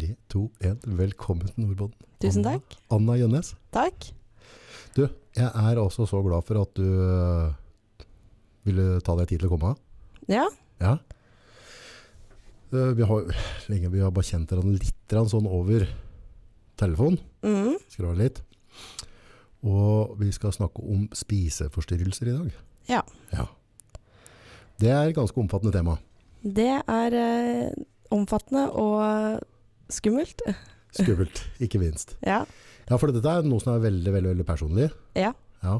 Tre, to, én. Velkommen til Nordboden. Tusen Anna- takk. Anna Jønnes. Takk. Du, jeg er også så glad for at du øh, ville ta deg tid til å komme. Ja. Ja. Øh, vi har lenge vi har bare kjent hverandre litt sånn over telefon. Mm. Skrevet litt. Og vi skal snakke om spiseforstyrrelser i dag. Ja. ja. Det er et ganske omfattende tema. Det er eh, omfattende og skummelt. Skummelt, ikke minst. Ja. Ja, for dette er noe som er veldig, veldig, veldig personlig. Ja. Ja.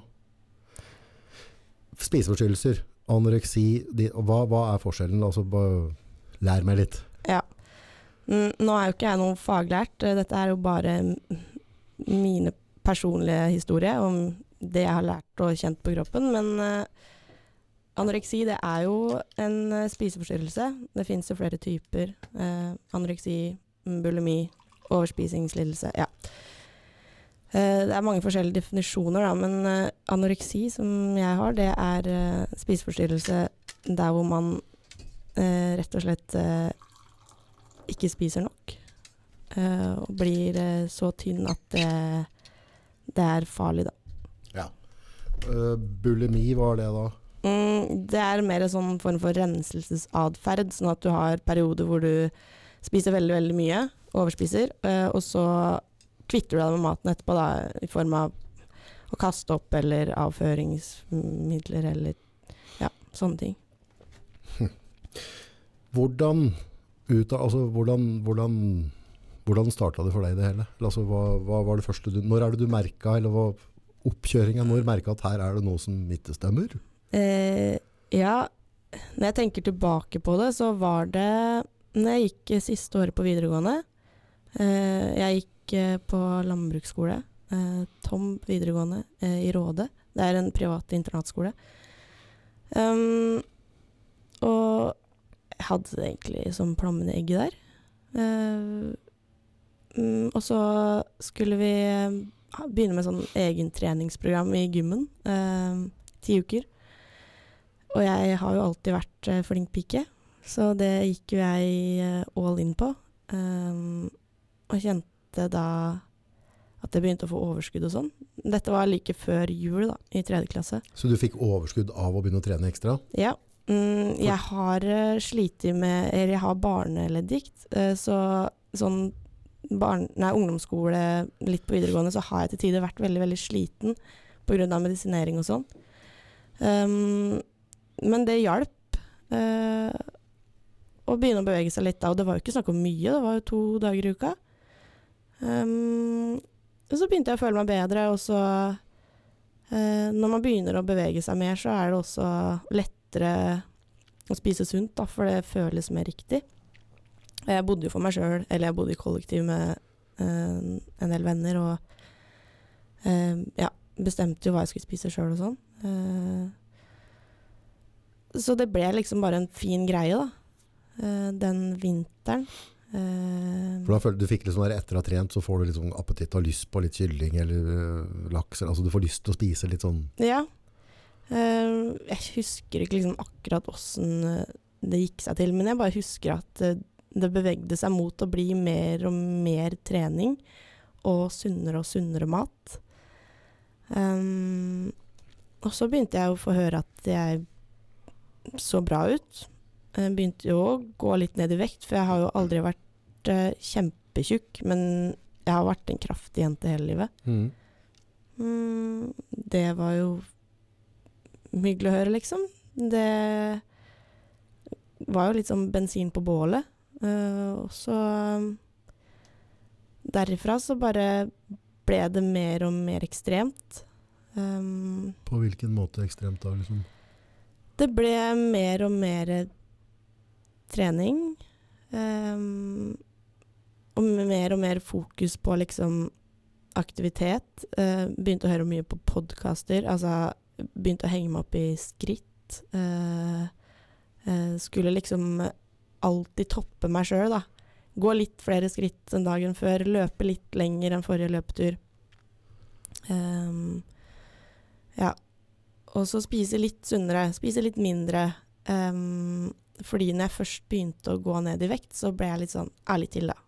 Spiseforstyrrelser, anoreksi, de, hva, hva er forskjellen? Altså, lær meg litt. Ja. Nå er jo ikke jeg noe faglært. Dette er jo bare mine personlige historier om det jeg har lært og kjent på kroppen. Men eh, anoreksi det er jo en eh, spiseforstyrrelse. Det finnes jo flere typer. Eh, anoreksi, bulimi, overspisingslidelse. Ja. Eh, det er mange forskjellige definisjoner, da, men eh, anoreksi, som jeg har, det er eh, spiseforstyrrelse der hvor man rett og slett ikke spiser nok. og blir så tynn at det, det er farlig, da. Ja. bulimi, hva er det da? Mm, det er mer en sånn form for renselsesatferd, sånn at du har perioder hvor du spiser veldig, veldig mye, overspiser, eh, og så kvitter du deg med maten etterpå, da, i form av å kaste opp eller avføringsmidler eller ja, sånne ting. Hvordan, ut altså, hvordan, hvordan, hvordan starta det for deg det hele? Altså, hva, hva var det første du, når er det du merka, eller hva, oppkjøringa, når merka at her er det noe som ikke stemmer? Eh, ja, når jeg tenker tilbake på det, så var det når jeg gikk eh, siste året på videregående. Eh, jeg gikk eh, på landbruksskole, Tom videregående i Råde. Det er en privat internatskole. Um, og jeg hadde det egentlig som plommene i egget der. Mm, og så skulle vi begynne med sånn treningsprogram i gymmen. eh, ti uker. Og jeg har jo alltid vært flink pike, så det gikk jo jeg eh, all in på. Um, og kjente da at jeg begynte å få overskudd og sånn. Dette var like før jul, da, i tredje klasse. Så du fikk overskudd av å begynne å trene ekstra? Ja. Mm, jeg har uh, slitt med Eller jeg har barneleddgikt, eh, så sånn barn, nei, ungdomsskole, litt på videregående, så har jeg til tider vært veldig, veldig sliten pga. medisinering og sånn. Um, men det hjalp eh, å begynne å bevege seg litt da, og det var jo ikke snakk om mye, det var jo to dager i uka. Um, så begynte jeg å føle meg bedre, og så uh, Når man begynner å bevege seg mer, så er det også lettere å spise sunt, da, for det føles mer riktig. Og Jeg bodde jo for meg sjøl, eller jeg bodde i kollektiv med uh, en del venner, og uh, ja, bestemte jo hva jeg skulle spise sjøl og sånn. Så det ble liksom bare en fin greie, da. Eh, den vinteren. Eh, For da følte du fikk liksom der etter å ha trent, så får du liksom appetitt og lyst på litt kylling eller øh, laks. Altså du får lyst til å spise litt sånn ja. Eh, jeg husker ikke liksom akkurat åssen det gikk seg til, men jeg bare husker at eh, det bevegde seg mot å bli mer og mer trening og sunnere og sunnere mat. Um, og så begynte jeg å få høre at jeg så bra ut. Jeg begynte jo å gå litt ned i vekt, for jeg har jo aldri vært uh, kjempetjukk, men jeg har vært en kraftig jente hele livet. mm. Mm, det var jo hyggelig å høre, liksom. Det var jo litt som bensin på bålet. Uh, og så um, Derifra så bare ble det mer og mer ekstremt. Um, På hvilken måte ekstremt da? liksom? det ble mer og mer trening. Um, og mer og mer fokus på liksom aktivitet. Uh, begynte å høre mye på podkaster. Altså begynte å henge meg opp i skritt. Uh, uh, skulle liksom alltid toppe meg sjøl, da. Gå litt flere skritt enn dagen før. Løpe litt lenger enn forrige løpetur. Um, ja. Og så spise litt sunnere, spise litt mindre. Um, fordi når jeg først begynte å gå ned i vekt, så ble jeg litt sånn ærlig til, da.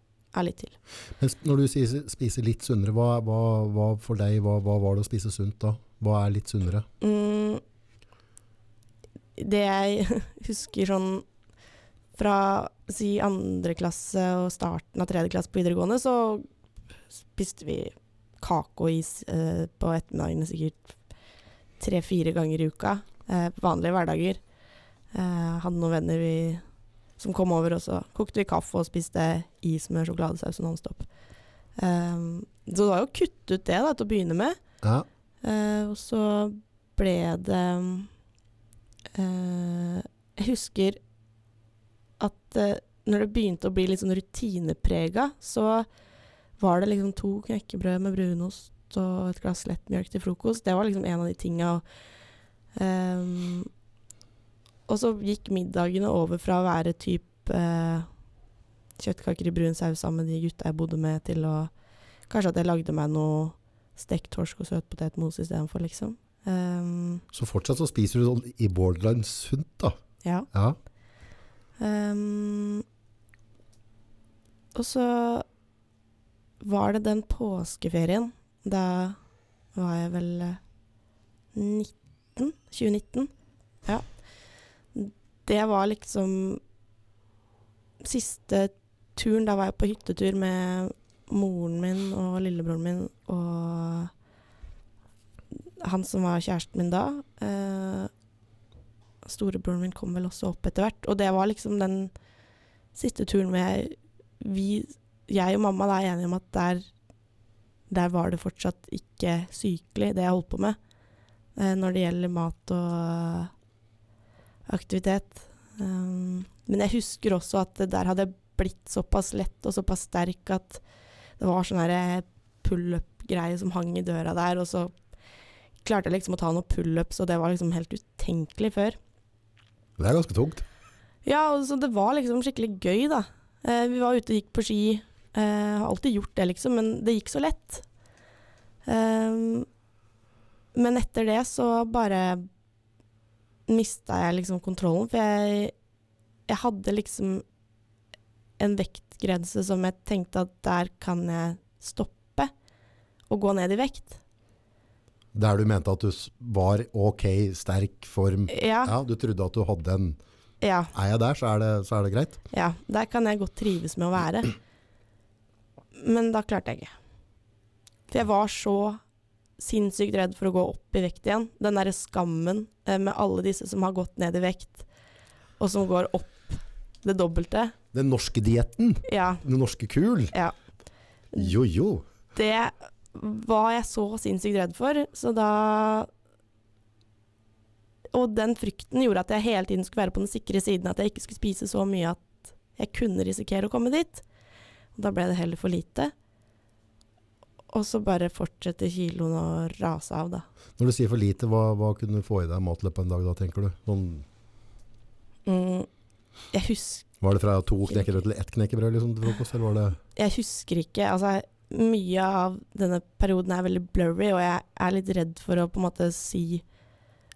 litt til. Men når du sier spise litt sunnere, hva, hva, hva for deg, hva, hva var det å spise sunt da? Hva er litt sunnere? Mm, det jeg husker sånn fra si andre klasse og starten av tredje klasse på videregående, så spiste vi kake og is eh, på ettermiddagene sikkert tre-fire ganger i uka. Eh, vanlige hverdager. Eh, hadde noen venner vi, som kom over, og så kokte vi kaffe og spiste is med sjokoladesaus og Nonstop. Um, så det var jo å kutte ut det da, til å begynne med. Ja, Eh, og så ble det eh, Jeg husker at eh, når det begynte å bli litt sånn rutineprega, så var det liksom to knekkebrød med brunost og et glass lettmjølk til frokost. Det var liksom en av de tinga. Um, og så gikk middagene over fra å være typ eh, kjøttkaker i brun saus sammen med de gutta jeg bodde med, til å Kanskje at jeg lagde meg noe stekt torsk og søtpotetmos istedenfor, liksom. Um, så fortsatt så spiser du sånn i borderline sunt da. ja. Ja, Um, og så var det den påskeferien. Da var jeg vel eh, 19? 2019. Ja. Det var liksom siste turen. Da var jeg på hyttetur med moren min og lillebroren min og han som var kjæresten min da. Eh, storebroren min kom vel også opp etter hvert. Og det var liksom den siste turen hvor jeg, vi, jeg og mamma da er enige om at der, der var det fortsatt ikke sykelig, det jeg holdt på med. Eh, når det gjelder mat og aktivitet. Um, men jeg husker også at det der hadde jeg blitt såpass lett og såpass sterk at det var sånn pullup-greie som hang i døra der, og så klarte jeg liksom å ta noen pullups, og det var liksom helt utenkelig før. det er ganske tungt. Ja, og så det var liksom skikkelig gøy, da. Eh, vi var ute og gikk på ski. Eh, har alltid gjort det, liksom, men det gikk så lett. Ehm, men etter det så bare mista jeg liksom kontrollen, for jeg, jeg hadde liksom en vektgrense som jeg tenkte at der kan jeg stoppe og gå ned i vekt. Der du mente at du var ok, sterk form. Ja, Ja, du trodde at du hadde en ja, Er jeg der, så er det, så er det greit. ja. Der kan jeg godt trives med å være. Men da klarte jeg ikke. For jeg var så sinnssykt redd for å gå opp i vekt igjen. Den derre skammen med alle disse som har gått ned i vekt, og som går opp det dobbelte. Den norske dietten, Ja, den norske kul. ja. Jo, jo. Det var jeg så sinnssykt redd for, så da Og den frykten gjorde at jeg hele tiden skulle være på den sikre siden, at jeg ikke skulle spise så mye at jeg kunne risikere å komme dit. Og da ble det heller for lite. Og så bare fortsetter kiloen å rase av, da. Når du sier for lite, hva, hva kunne du få i deg matløp en dag da, tenker du? Noen Mm, jeg, husker var det fra to knekkebrød til ett knekkebrød liksom, til frokost, eller var det jeg husker ikke Altså, mye av denne perioden er veldig blurry, og jeg er litt redd for å på en måte si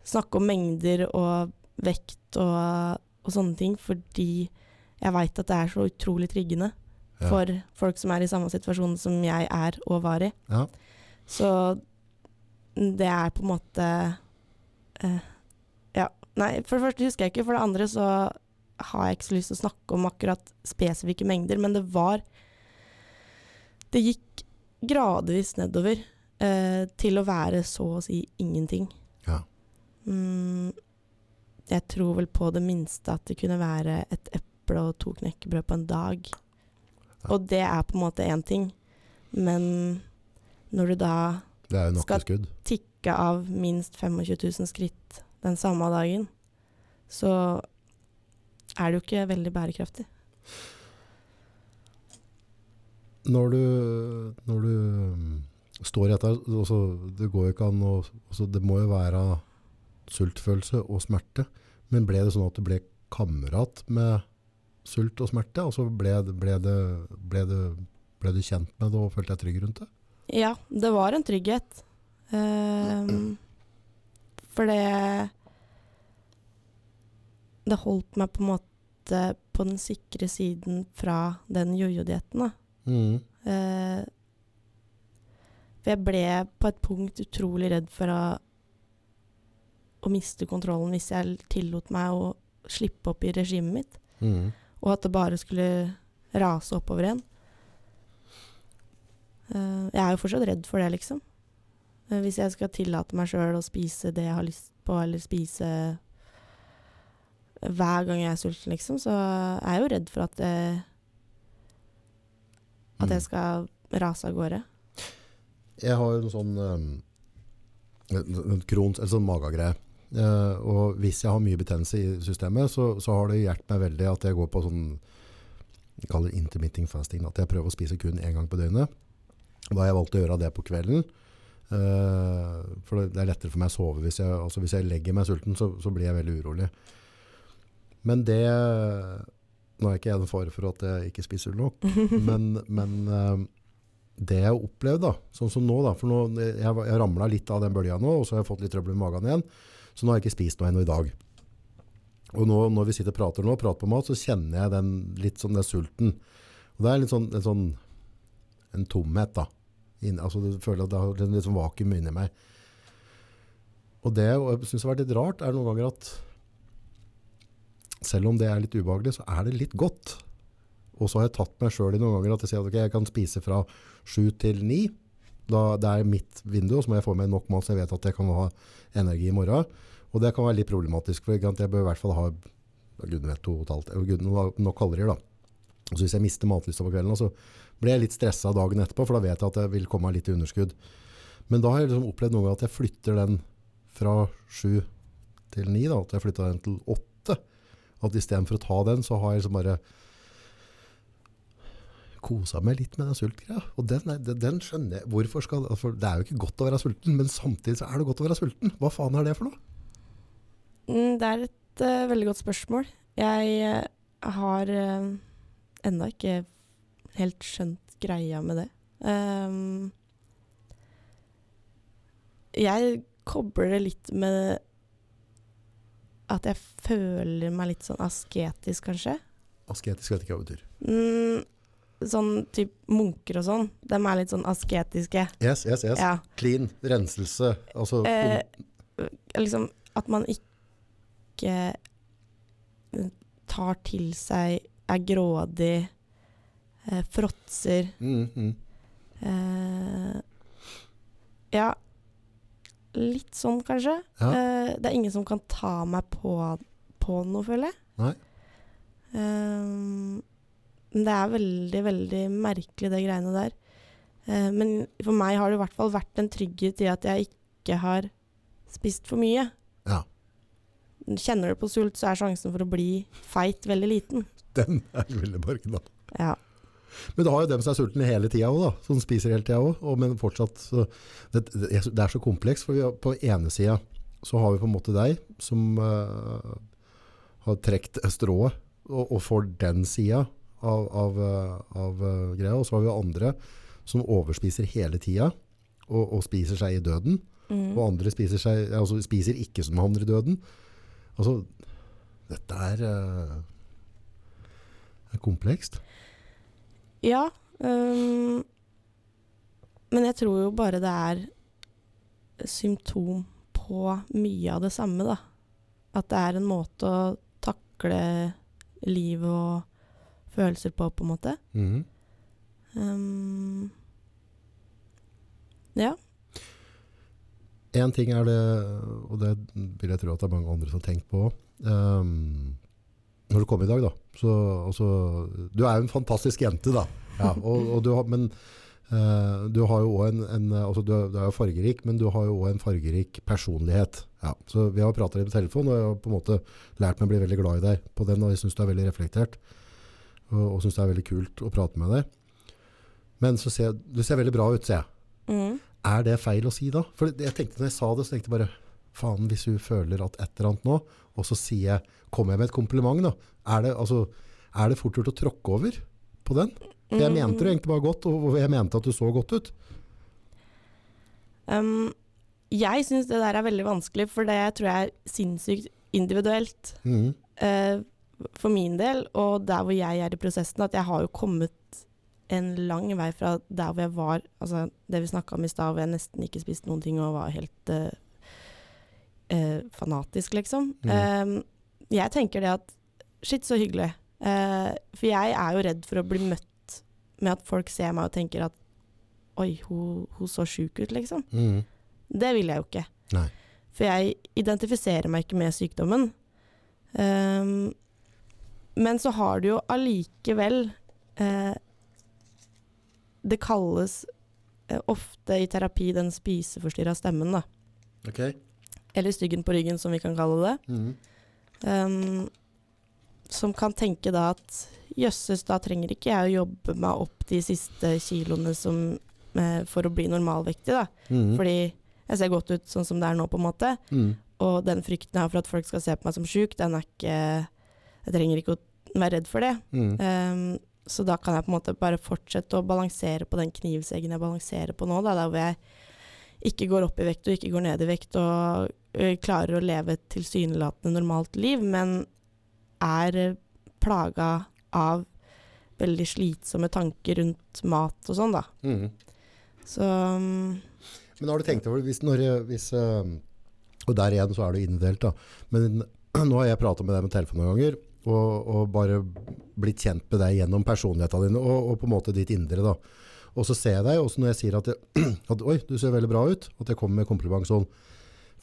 Snakke om mengder og vekt og, og sånne ting, fordi jeg veit at det er så utrolig triggende Ja. for folk som er i samme situasjon som jeg er og var i. Ja. Så det er på en måte uh, Ja. Nei, for det første husker jeg ikke. For det andre så har jeg ikke så lyst til å snakke om akkurat spesifikke mengder, men det var Det gikk gradvis nedover uh, til å være så å si ingenting. Ja. Mm, jeg tror vel på det minste at det kunne være et eple og to knekkebrød på en dag. Og det er på en måte én ting, men når du da Det er Skal- tikke av minst 25 000 skritt den samme dagen, så er det jo ikke veldig bærekraftig. Når du, når du um, står i dette, altså, det går jo ikke an å altså, Det må jo være sultfølelse og smerte. Men ble det sånn at du ble kamerat med sult og smerte? Altså ble, ble, det, ble, det, ble du kjent med det og følte deg trygg rundt det? Ja, det var en trygghet. Um, for det Det holdt meg på en måte på den sikre siden fra den jojo-dietten. Mm. Uh, for jeg ble på et punkt utrolig redd for å, å miste kontrollen hvis jeg tillot meg å slippe opp i regimet mitt, Mm. Og at det bare skulle rase oppover igjen. Eh, jeg er jo fortsatt redd for det, liksom. Eh, hvis jeg skal tillate meg sjøl å spise det jeg har lyst på, eller spise hver gang jeg er sulten, liksom, så er jeg jo redd for at, det, at Mm. jeg skal rase av gårde. Jeg har en sånn en- en krons, en sånn magegreie. Eh, og hvis jeg har mye betennelse i systemet, så, så har det hjulpet meg veldig at jeg går på sånn jeg kaller det intermitting fasting. At jeg prøver å spise kun én gang på døgnet. Da har jeg valgt å gjøre det på kvelden. Eh, for det er lettere for meg å sove. Hvis jeg, altså hvis jeg legger meg sulten, så, så blir jeg veldig urolig. Men det Nå er ikke jeg en fare for at jeg ikke spiser nok, men, men eh, det jeg har opplevd, da, sånn som nå, da, for nå, jeg, jeg ramla litt av den bølga nå, og så har jeg fått litt trøbbel med magen igjen, så nå har jeg ikke spist noe ennå i dag. Og nå, når vi sitter og prater nå, og prater på mat, så kjenner jeg den litt sånn den sulten. Og det er litt sånn, en sånn en tomhet, da. Inn, altså, du føler at det har en litt sånn vakuum inni meg. Og det jeg syns har vært litt rart, er noen ganger at selv om det er litt ubehagelig, så er det litt godt. Og så har jeg tatt meg sjøl i noen ganger at jeg sier at okay, jeg kan spise fra sju til ni. Da, det er mitt vindu, og så må jeg få med nok mat så jeg vet at jeg kan ha energi i morgen. Og det kan være litt problematisk, for jeg bør i hvert fall ha gudene vet, to og et halvt, nok kalorier. da. Så hvis jeg mister matlysta på kvelden, så blir jeg litt stressa dagen etterpå, for da vet jeg at jeg vil komme meg litt i underskudd. Men da har jeg liksom opplevd noen ganger at jeg flytter den fra sju til ni, at jeg flytter den til åtte. At istedenfor å ta den, så har jeg liksom bare kosa meg litt med den sultgreia. Og den, er- den, den skjønner jeg. Hvorfor skal, for det er jo ikke godt å være sulten, men samtidig så er det godt å være sulten. Hva faen er det for noe? Mm, det er et uh, veldig godt spørsmål. Jeg uh, har uh, ennå ikke helt skjønt greia med det. Um, jeg kobler det litt med at jeg føler meg litt sånn asketisk, kanskje. Asketisk vet ikke hva det betyr. Mm, sånn typ munker og sånn. De er litt sånn asketiske. Yes, yes, yes. Ja. Clean, renselse. Altså, Eh, liksom at man ikke tar til seg, er grådig, eh, fråtser. mm, mm. Eh, ja, litt sånn kanskje. Ja. Eh, det er ingen som kan ta meg på, på noe, føler jeg. Nei. Eh, men det er veldig, veldig merkelig, det greiene der. Eh, men for meg har det i hvert fall vært en trygghet i at jeg ikke har spist for mye. Ja. Kjenner du på sult, så er sjansen for å bli feit veldig liten. Den er veldig da Ja. Men det har jo dem som er sultne hele tida òg, da. Som spiser hele tida òg. Men fortsatt så, det, det, er så komplekst. For vi på ene sida så har vi på en måte deg som uh, har trukket strået og, og får den sida av, av, eh, av eh, greia. Og så har vi andre som overspiser hele tida og, og spiser seg i døden. Mm. Og andre spiser, seg, altså spiser ikke som havner i døden. Altså, dette er, eh, er komplekst. Ja. Um, men jeg tror jo bare det er symptom på mye av det samme, da. At det er en måte å takle livet og følelser på, på en måte. Mm. Um, ja. En ting er det, og det vil jeg tro at det er mange andre som har tenkt på. um, når du kom i dag, da. Så, altså, du er jo en fantastisk jente, da. Ja, og, og du har, men uh, du har jo òg en, en altså, du, er- du er jo fargerik, men du har jo òg en fargerik personlighet. Ja, så vi har prata litt på telefon, og jeg har på en måte lært meg å bli veldig glad i deg på den. Og jeg syns du er veldig reflektert, og, og syns det er veldig kult å prate med deg. Men så ser, du ser veldig bra ut, ser jeg. Mm. Er det feil å si da? For jeg tenkte når jeg sa det, så tenkte jeg bare faen, hvis hun føler at et eller annet nå, og så sier jeg, kommer jeg med et kompliment da? Er det, altså, er det fort gjort å tråkke over på den? For jeg mente det egentlig bare godt, og jeg mente at du så godt ut. Um, jeg syns det der er veldig vanskelig, for det tror jeg er sinnssykt individuelt. Mm. eh, for min del, og der hvor jeg er i prosessen, at jeg har jo kommet en lang vei fra der hvor jeg var Altså det vi snakka om i stad, hvor jeg nesten ikke spiste noen ting og var helt uh, uh, fanatisk, liksom. Mm. Um, jeg tenker det at Shit, så hyggelig. Uh, for jeg er jo redd for å bli møtt med at folk ser meg og tenker at Oi, hun, hun så sjuk ut, liksom. Mm. Det vil jeg jo ikke. Nei. For jeg identifiserer meg ikke med sykdommen. Ehm, men så har du jo allikevel eh, Det kalles eh, ofte i terapi den spiseforstyrra stemmen, da. Okay. Eller styggen på ryggen, som vi kan kalle det. Mm. Um, som kan tenke da at jøsses, da trenger ikke jeg å jobbe meg opp de siste kiloene som, eh, for å bli normalvektig, da. Mm. Fordi jeg ser godt ut sånn som det er nå, på en måte. Mm. Og den frykten jeg har for at folk skal se på meg som sjuk, den er ikke Jeg trenger ikke å være redd for det. Mm. Um, så da kan jeg på en måte bare fortsette å balansere på den knivseggen jeg balanserer på nå, da, der hvor jeg ikke går opp i vekt og ikke går ned i vekt og ø, klarer å leve et tilsynelatende normalt liv, men er plaga av veldig slitsomme tanker rundt mat og sånn, da. Mm. Så um, Men har du tenkt over hvis, når, hvis Og der igjen så er det individuelt, da. Men nå har jeg prata med deg med telefon noen ganger, og, og bare blitt kjent med deg gjennom personligheten din og, og på en måte ditt indre. da. Og så ser jeg deg, også når jeg sier at, jeg, at Oi, du ser veldig bra ut. At jeg kommer med kompliment sånn.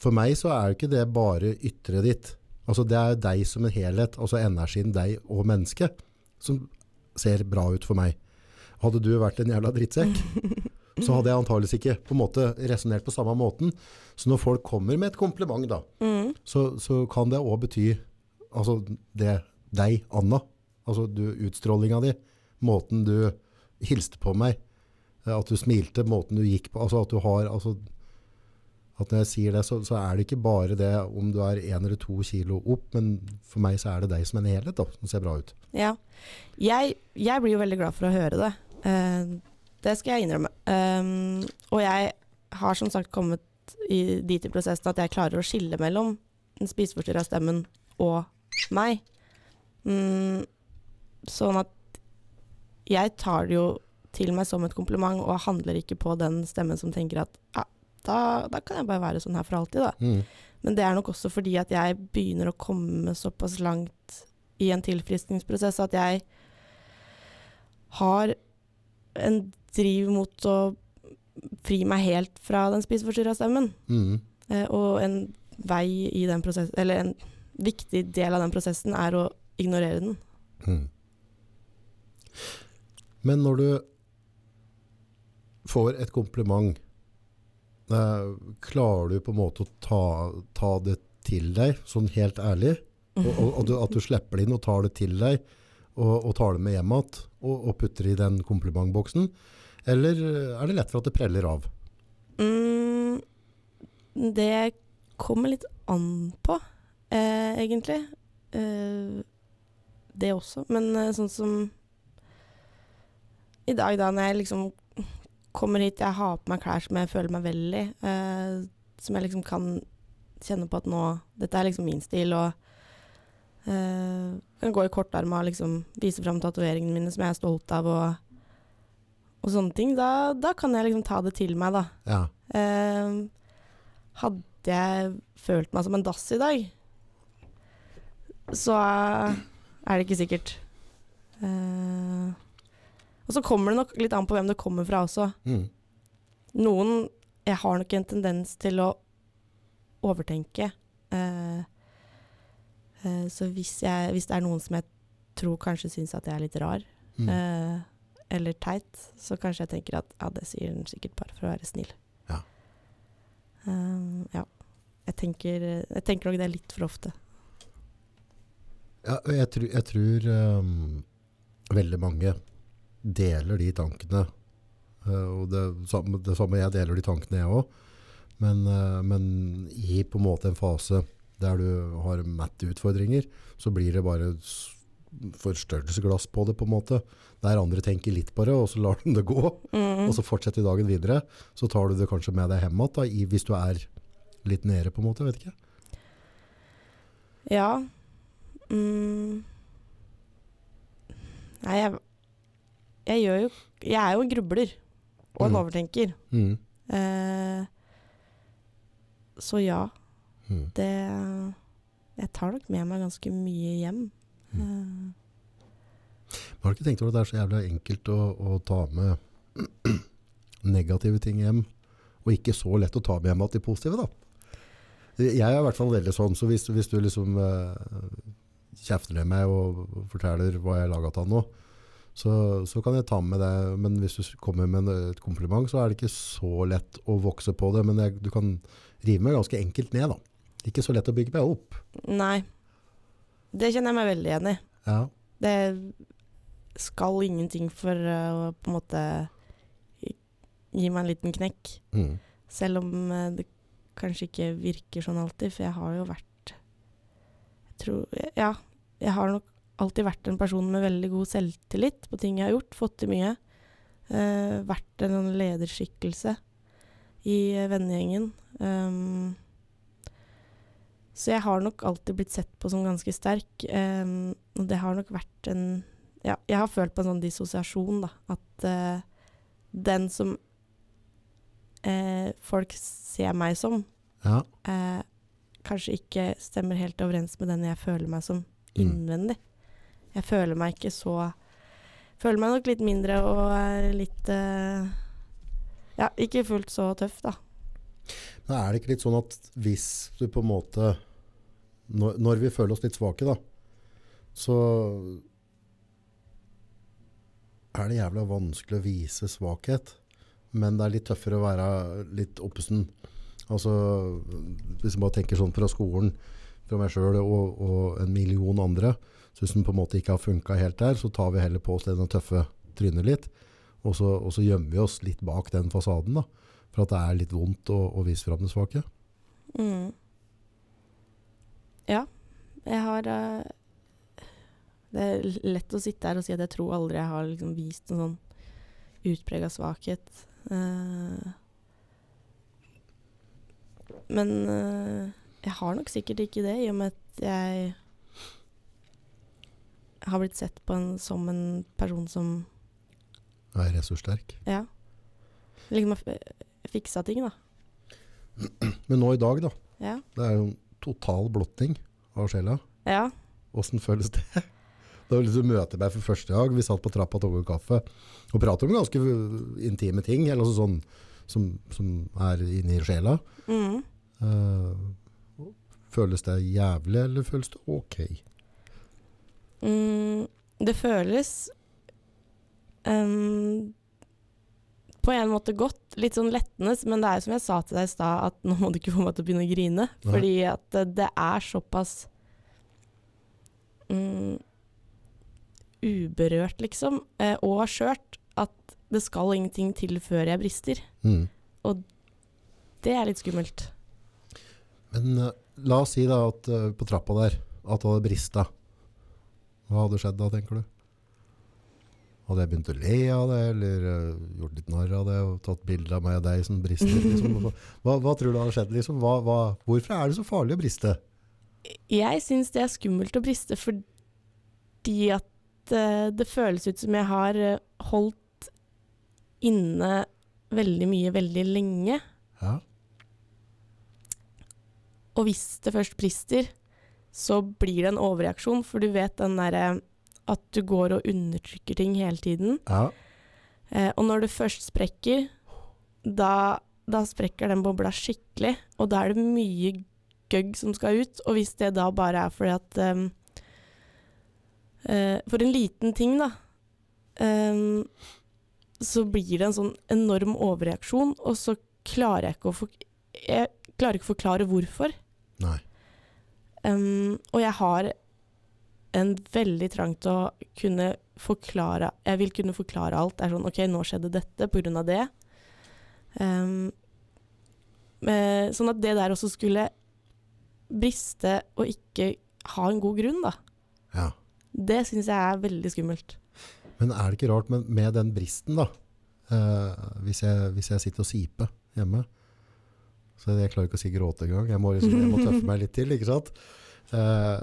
For meg så er ikke det bare ytret ditt. Altså Det er deg som en helhet. Altså energien deg og mennesket som ser bra ut for meg. Hadde du vært en jævla drittsekk, så hadde jeg antageligvis ikke på en måte resonnert på samme måten. Så når folk kommer med et kompliment, da, mm, så, så kan det òg bety altså det deg, Anna. Altså utstrålinga di. Måten du hilste på meg. eh, At du smilte. Måten du gikk på. Altså at du har altså, At når jeg sier det, så, så er det ikke bare det om du er én eller to kilo opp, men for meg så er det deg som en helhet da, som ser bra ut. Ja. Jeg, jeg blir jo veldig glad for å høre det. Uh, det skal jeg innrømme. Um, og jeg har som sagt kommet i, dit i prosessen at jeg klarer å skille mellom den spiseforstyrra stemmen og meg. Mm, sånn at jeg tar det jo til meg som et kompliment og handler ikke på den stemmen som tenker at ja, da, da kan jeg bare være sånn her for alltid, da. Mm. Men det er nok også fordi at jeg begynner å komme såpass langt i en tilfriskningsprosess at jeg har en driv mot å fri meg helt fra den spiseforstyrra stemmen. Mm. Eh, og en vei i den prosessen Eller en viktig del av den prosessen er å ignorere den. Mm. Men når du får et kompliment, eh, klarer du på en måte å ta, ta det til deg, sånn helt ærlig? Og, og, og du, at du slipper det inn og tar det til deg, og, og tar det med hjem igjen, og, putter i den komplimentboksen? Eller er det lett for at det preller av? Mm, det kommer litt an på, eh, egentlig. Eh, det også. Men eh, sånn som i dag, da, når jeg liksom kommer hit, jeg har på meg klær som jeg føler meg vel i, eh, som jeg liksom kan kjenne på at nå Dette er liksom min stil, og eh, kan gå i kortarma og liksom vise fram tatoveringene mine som jeg er stolt av, og, og sånne ting. Da, da kan jeg liksom ta det til meg, da. Ja. Eh, hadde jeg følt meg som en dass i dag, så er det ikke sikkert. Uh, og så kommer det nok litt an på hvem det kommer fra også. Mm. Noen Jeg har nok en tendens til å overtenke. Uh, uh, så hvis, jeg, hvis det er noen som jeg tror kanskje syns at jeg er litt rar, Mm. eller teit, så kanskje jeg tenker at ja, det sier den sikkert bare for å være snill. Ja. Ja. Jeg tenker, jeg tenker nok det er litt for ofte. Ja, jeg, tror- jeg tror um, veldig mange deler de tankene. Uh, og det, samme- det samme jeg deler de tankene, jeg òg. Men, uh, men i på en måte en fase der du har matte-utfordringer, så blir det bare forstørrelsesglass på det, på en måte. Der andre tenker litt på det, og så lar de det gå. Mm. Og så fortsetter dagen videre. Så tar du det kanskje med deg hjem igjen, hvis du er litt nede, på en måte. Vet ikke. Ja. Mm. Nei, jeg jeg gjør jo Jeg er jo en grubler og en Mm. overtenker. Mm. Eh, så ja, Mm. det Jeg tar nok med meg ganske mye hjem. Mm. Eh, Har du ikke tenkt over at det er så jævlig enkelt å, å ta med negative ting hjem, og ikke så lett å ta med hjem at de positive, da? Jeg er i hvert fall veldig sånn, så hvis, hvis du liksom uh, kjefter ned meg og forteller hva jeg har laget av nå, så, så kan jeg ta med det, men hvis du kommer med et kompliment, så er det ikke så lett å vokse på det, men jeg, du kan rive meg ganske enkelt ned, da. Ikke så lett å bygge meg opp. nei. Det kjenner jeg meg veldig igjen i. Ja. Det skal ingenting for eh, å på en måte gi meg en liten knekk. Mm. Selv om eh, det kanskje ikke virker sånn alltid, for jeg har jo vært Jeg tror Ja, jeg har nok alltid vært en person med veldig god selvtillit på ting jeg har gjort. Fått til mye. Uh, vært en sånn lederskikkelse i eh, vennegjengen. Um, så jeg har nok alltid blitt sett på som ganske sterk. Um, og det har nok vært en Ja, jeg har følt på en sånn dissosiasjon, da. At uh, den som uh, folk ser meg som, ja. kanskje ikke stemmer helt overens med den jeg føler meg som. Innvendig. Jeg føler meg ikke så Føler meg nok litt mindre og er litt uh, Ja, ikke fullt så tøff, da. Men er det ikke litt sånn at hvis du på en måte Når, når vi føler oss litt svake, da, så er det jævla vanskelig å vise svakhet. Men det er litt tøffere å være litt oppesen. Altså, hvis man bare tenker sånn fra skolen, fra meg sjøl og, og en million andre, så den på en måte ikke har funka helt der, så tar vi heller på oss denne tøffe trynet litt. Og så, og så gjemmer vi oss litt bak den fasaden, da. For at det er litt vondt å, å vise fram det svake. Mm. Ja. Jeg har uh, Det er lett å sitte her og si at jeg tror aldri jeg har liksom vist en sånn utprega svakhet. Uh, men eh, jeg har nok sikkert ikke det, i og med at jeg har blitt sett på en, som en person som Er ressurssterk. Ja. Liksom har fiksa ting, da. Men nå i dag, da. Ja. Det er jo en total blotting av sjela. Ja. Åssen føles det? Da du møte meg for første dag. Vi satt på trappa og tok kaffe og pratet om ganske intime ting. Eller altså sånn som, som er inni sjela. Mm. Eh, føles det jævlig, eller føles det ok? Mm, det føles um, på en måte godt. Litt sånn lettende, men det er jo som jeg sa til deg i stad, at nå må du ikke få meg til å begynne å grine. Nei. Fordi at det, det er såpass mm, uberørt, liksom, eh, og skjørt, at det skal ingenting til før jeg brister. Mm. Det er litt skummelt. Men eh, la oss si da at uh, på trappa der, at det hadde brista. Hva hadde skjedd da, tenker du? Hadde jeg begynt å le av det, eller uh, gjort litt narr av det, og tatt bilder av meg og deg som brister? Liksom? Hva, hva tror du hadde skjedd? Liksom? Hva, hva, hvorfor er det så farlig å briste? Jeg syns det er skummelt å briste fordi at uh, det føles ut som jeg har holdt inne veldig mye veldig lenge. Ja. Og hvis det først brister, så blir det en overreaksjon, for du vet den derre at du går og undertrykker ting hele tiden. ja. Eh, og når det først sprekker, da, da sprekker den bobla skikkelig, og da er det mye gøgg som skal ut. Og hvis det da bare er fordi at um, uh, For en liten ting, da, Um, så blir det en sånn enorm overreaksjon, og så klarer jeg ikke å, for, jeg klarer ikke å forklare hvorfor. Nei. Um, og jeg har en veldig trang til å kunne forklare Jeg vil kunne forklare alt. Det er sånn OK, nå skjedde dette på grunn av det. Um, med, sånn at det der også skulle briste og ikke ha en god grunn, da. Ja. Det syns jeg er veldig skummelt. Men er det ikke rart med, med den bristen, da? Uh, hvis, jeg, hvis jeg sitter og siper hjemme, så jeg klarer ikke å si gråte engang. Jeg, liksom, jeg må tøffe meg litt til, ikke sant? Eh,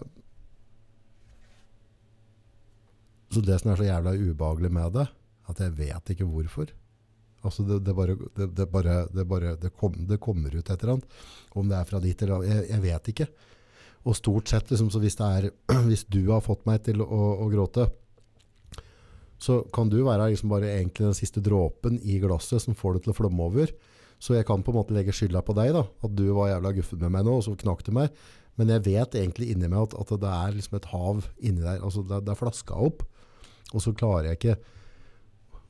så det som er så jævla ubehagelig med det, at jeg vet ikke hvorfor. Altså det, det, bare, det, det, bare, bare kom, det kommer ut et eller annet. Om det er fra ditt eller jeg, jeg vet ikke. Og stort sett, liksom, hvis, er, hvis du har fått meg til å, å gråte, så kan du være liksom bare den siste dråpen i glasset som får det til å flomme over. Så jeg kan på en måte legge skylda på deg, da. At du var jævla guffen med meg nå, og så knakk du meg. Men jeg vet egentlig inni meg at, at det er liksom et hav inni der. Altså det, det er flaska opp. Og så klarer jeg ikke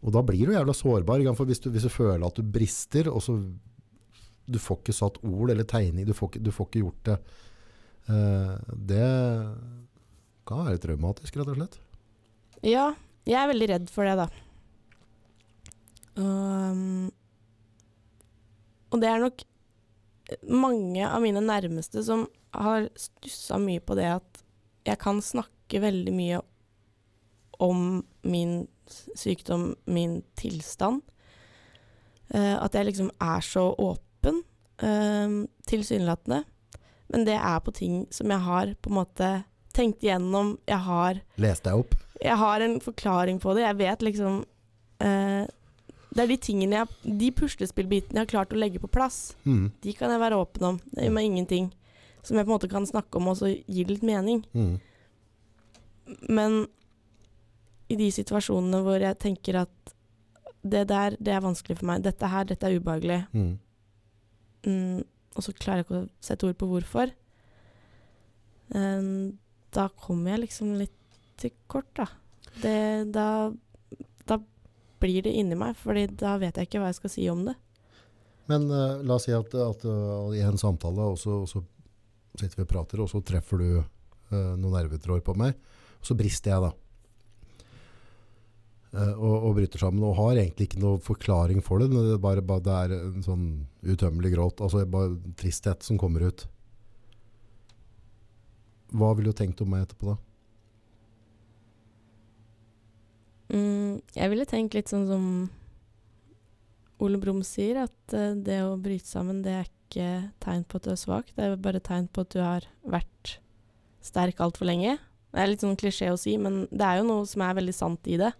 Og da blir du jævla sårbar. For hvis du, hvis du føler at du brister, og så Du får ikke satt ord eller tegning, du får ikke, du får ikke gjort det. Uh, det kan være traumatisk, rett og slett. Ja, jeg er veldig redd for det, da. Um, og det er nok mange av mine nærmeste som har stussa mye på det at jeg kan snakke veldig mye om min sykdom, min tilstand. Uh, at jeg liksom er så åpen, uh, tilsynelatende. Men det er på ting som jeg har på en måte tenkt igjennom. Jeg har Lest deg opp? Jeg har en forklaring på det. Jeg vet liksom uh, Det er de tingene jeg De puslespillbitene jeg har klart å legge på plass. Mm. De kan jeg være åpen om. Det gjør meg ingenting. Som jeg på en måte kan snakke om, og så gir det litt mening. Mm. Men i de situasjonene hvor jeg tenker at det der, det er vanskelig for meg. Dette her, dette er ubehagelig. Mm. Mm, og så klarer jeg ikke å sette ord på hvorfor. Um, da kommer jeg liksom litt til kort, da. Det, da. Da blir det inni meg, Fordi da vet jeg ikke hva jeg skal si om det. Men uh, la oss si at, at uh, i en samtale, og så, sitter vi og prater, og så treffer du uh, noen nervetråder på meg, og så brister jeg, da. Og, og, bryter sammen, og har egentlig ikke noe forklaring for det. Det er, bare, bare, det er en sånn utømmelig gråt. Altså bare tristhet som kommer ut. Hva ville du tenkt om meg etterpå, da? Mm, jeg ville tenkt litt sånn som Ole Brumm sier, at uh, det å bryte sammen, det er ikke tegn på at du er svak. Det er bare tegn på at du har vært sterk altfor lenge. Det er litt sånn klisjé å si, men det er jo noe som er veldig sant i det.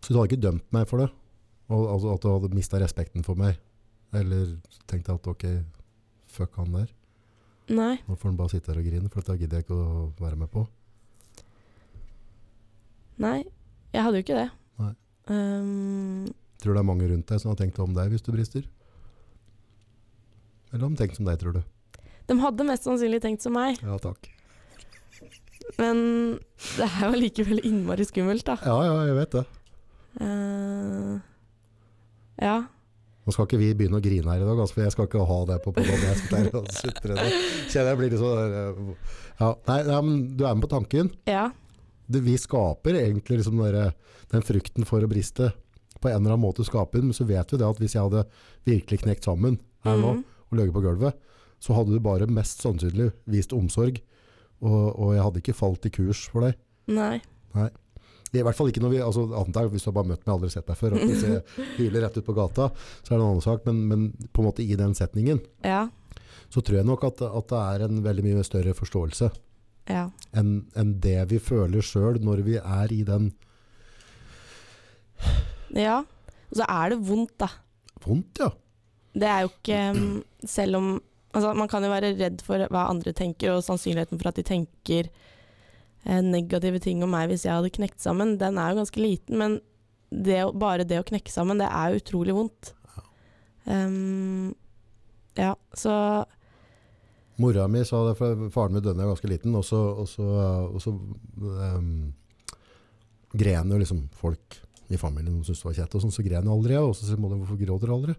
Så du hadde ikke dømt meg for det? Og, altså at du hadde mista respekten for meg? Eller tenkte at ok, fuck han der? Nei. Nå får han bare sitte her og grine, for dette gidder jeg ikke å være med på. Nei, jeg hadde jo ikke det. Nei. Um, tror du det er mange rundt deg som har tenkt om deg hvis du brister? Eller de tenkt som deg, tror du? de hadde mest sannsynlig tenkt som meg, Ja, takk. men det er jo likevel innmari skummelt, da. Ja, ja, jeg vet det. Uh, ja. Nå skal ikke vi begynne å grine her i dag, altså, for jeg skal ikke ha det på podden. Jeg sitter her og sutrer. Kjenner jeg blir litt sånn eh, ja, nei, nei, men Du er med på tanken. Ja. Det, vi skaper egentlig liksom der, den frykten for å briste. På en eller annen måte skaper den, men så vet vi det at hvis jeg hadde virkelig knekt sammen her nå, mm. og ligget på gulvet, så hadde du bare mest sannsynlig vist omsorg. Og, og jeg hadde ikke falt i kurs for deg. Nei. I hvert fall ikke når vi, altså antar Hvis du har bare møtt meg, og aldri sett meg før, og hvis jeg hyler rett ut på gata, så er det en annen sak. Men, men på en måte i den setningen Ja. så tror jeg nok at, at det er en veldig mye større forståelse Ja. enn en det vi føler sjøl når vi er i den Ja. Og så er det vondt, da. vondt, ja. Det er jo ikke mm, Selv om Altså, man kan jo være redd for hva andre tenker, og sannsynligheten for at de tenker eh, negative ting om meg hvis jeg hadde knekt sammen, den er jo ganske liten. Men det, bare det å knekke sammen, det er utrolig vondt. Um, ja, så Mora mi sa det, for faren min døde da jeg var ganske liten, og så, og så, og så um, gren jo liksom folk i familien som syntes det var kjett, og sånn, så gren jeg aldri. jeg, Og så sier moder, hvorfor gråter du aldri?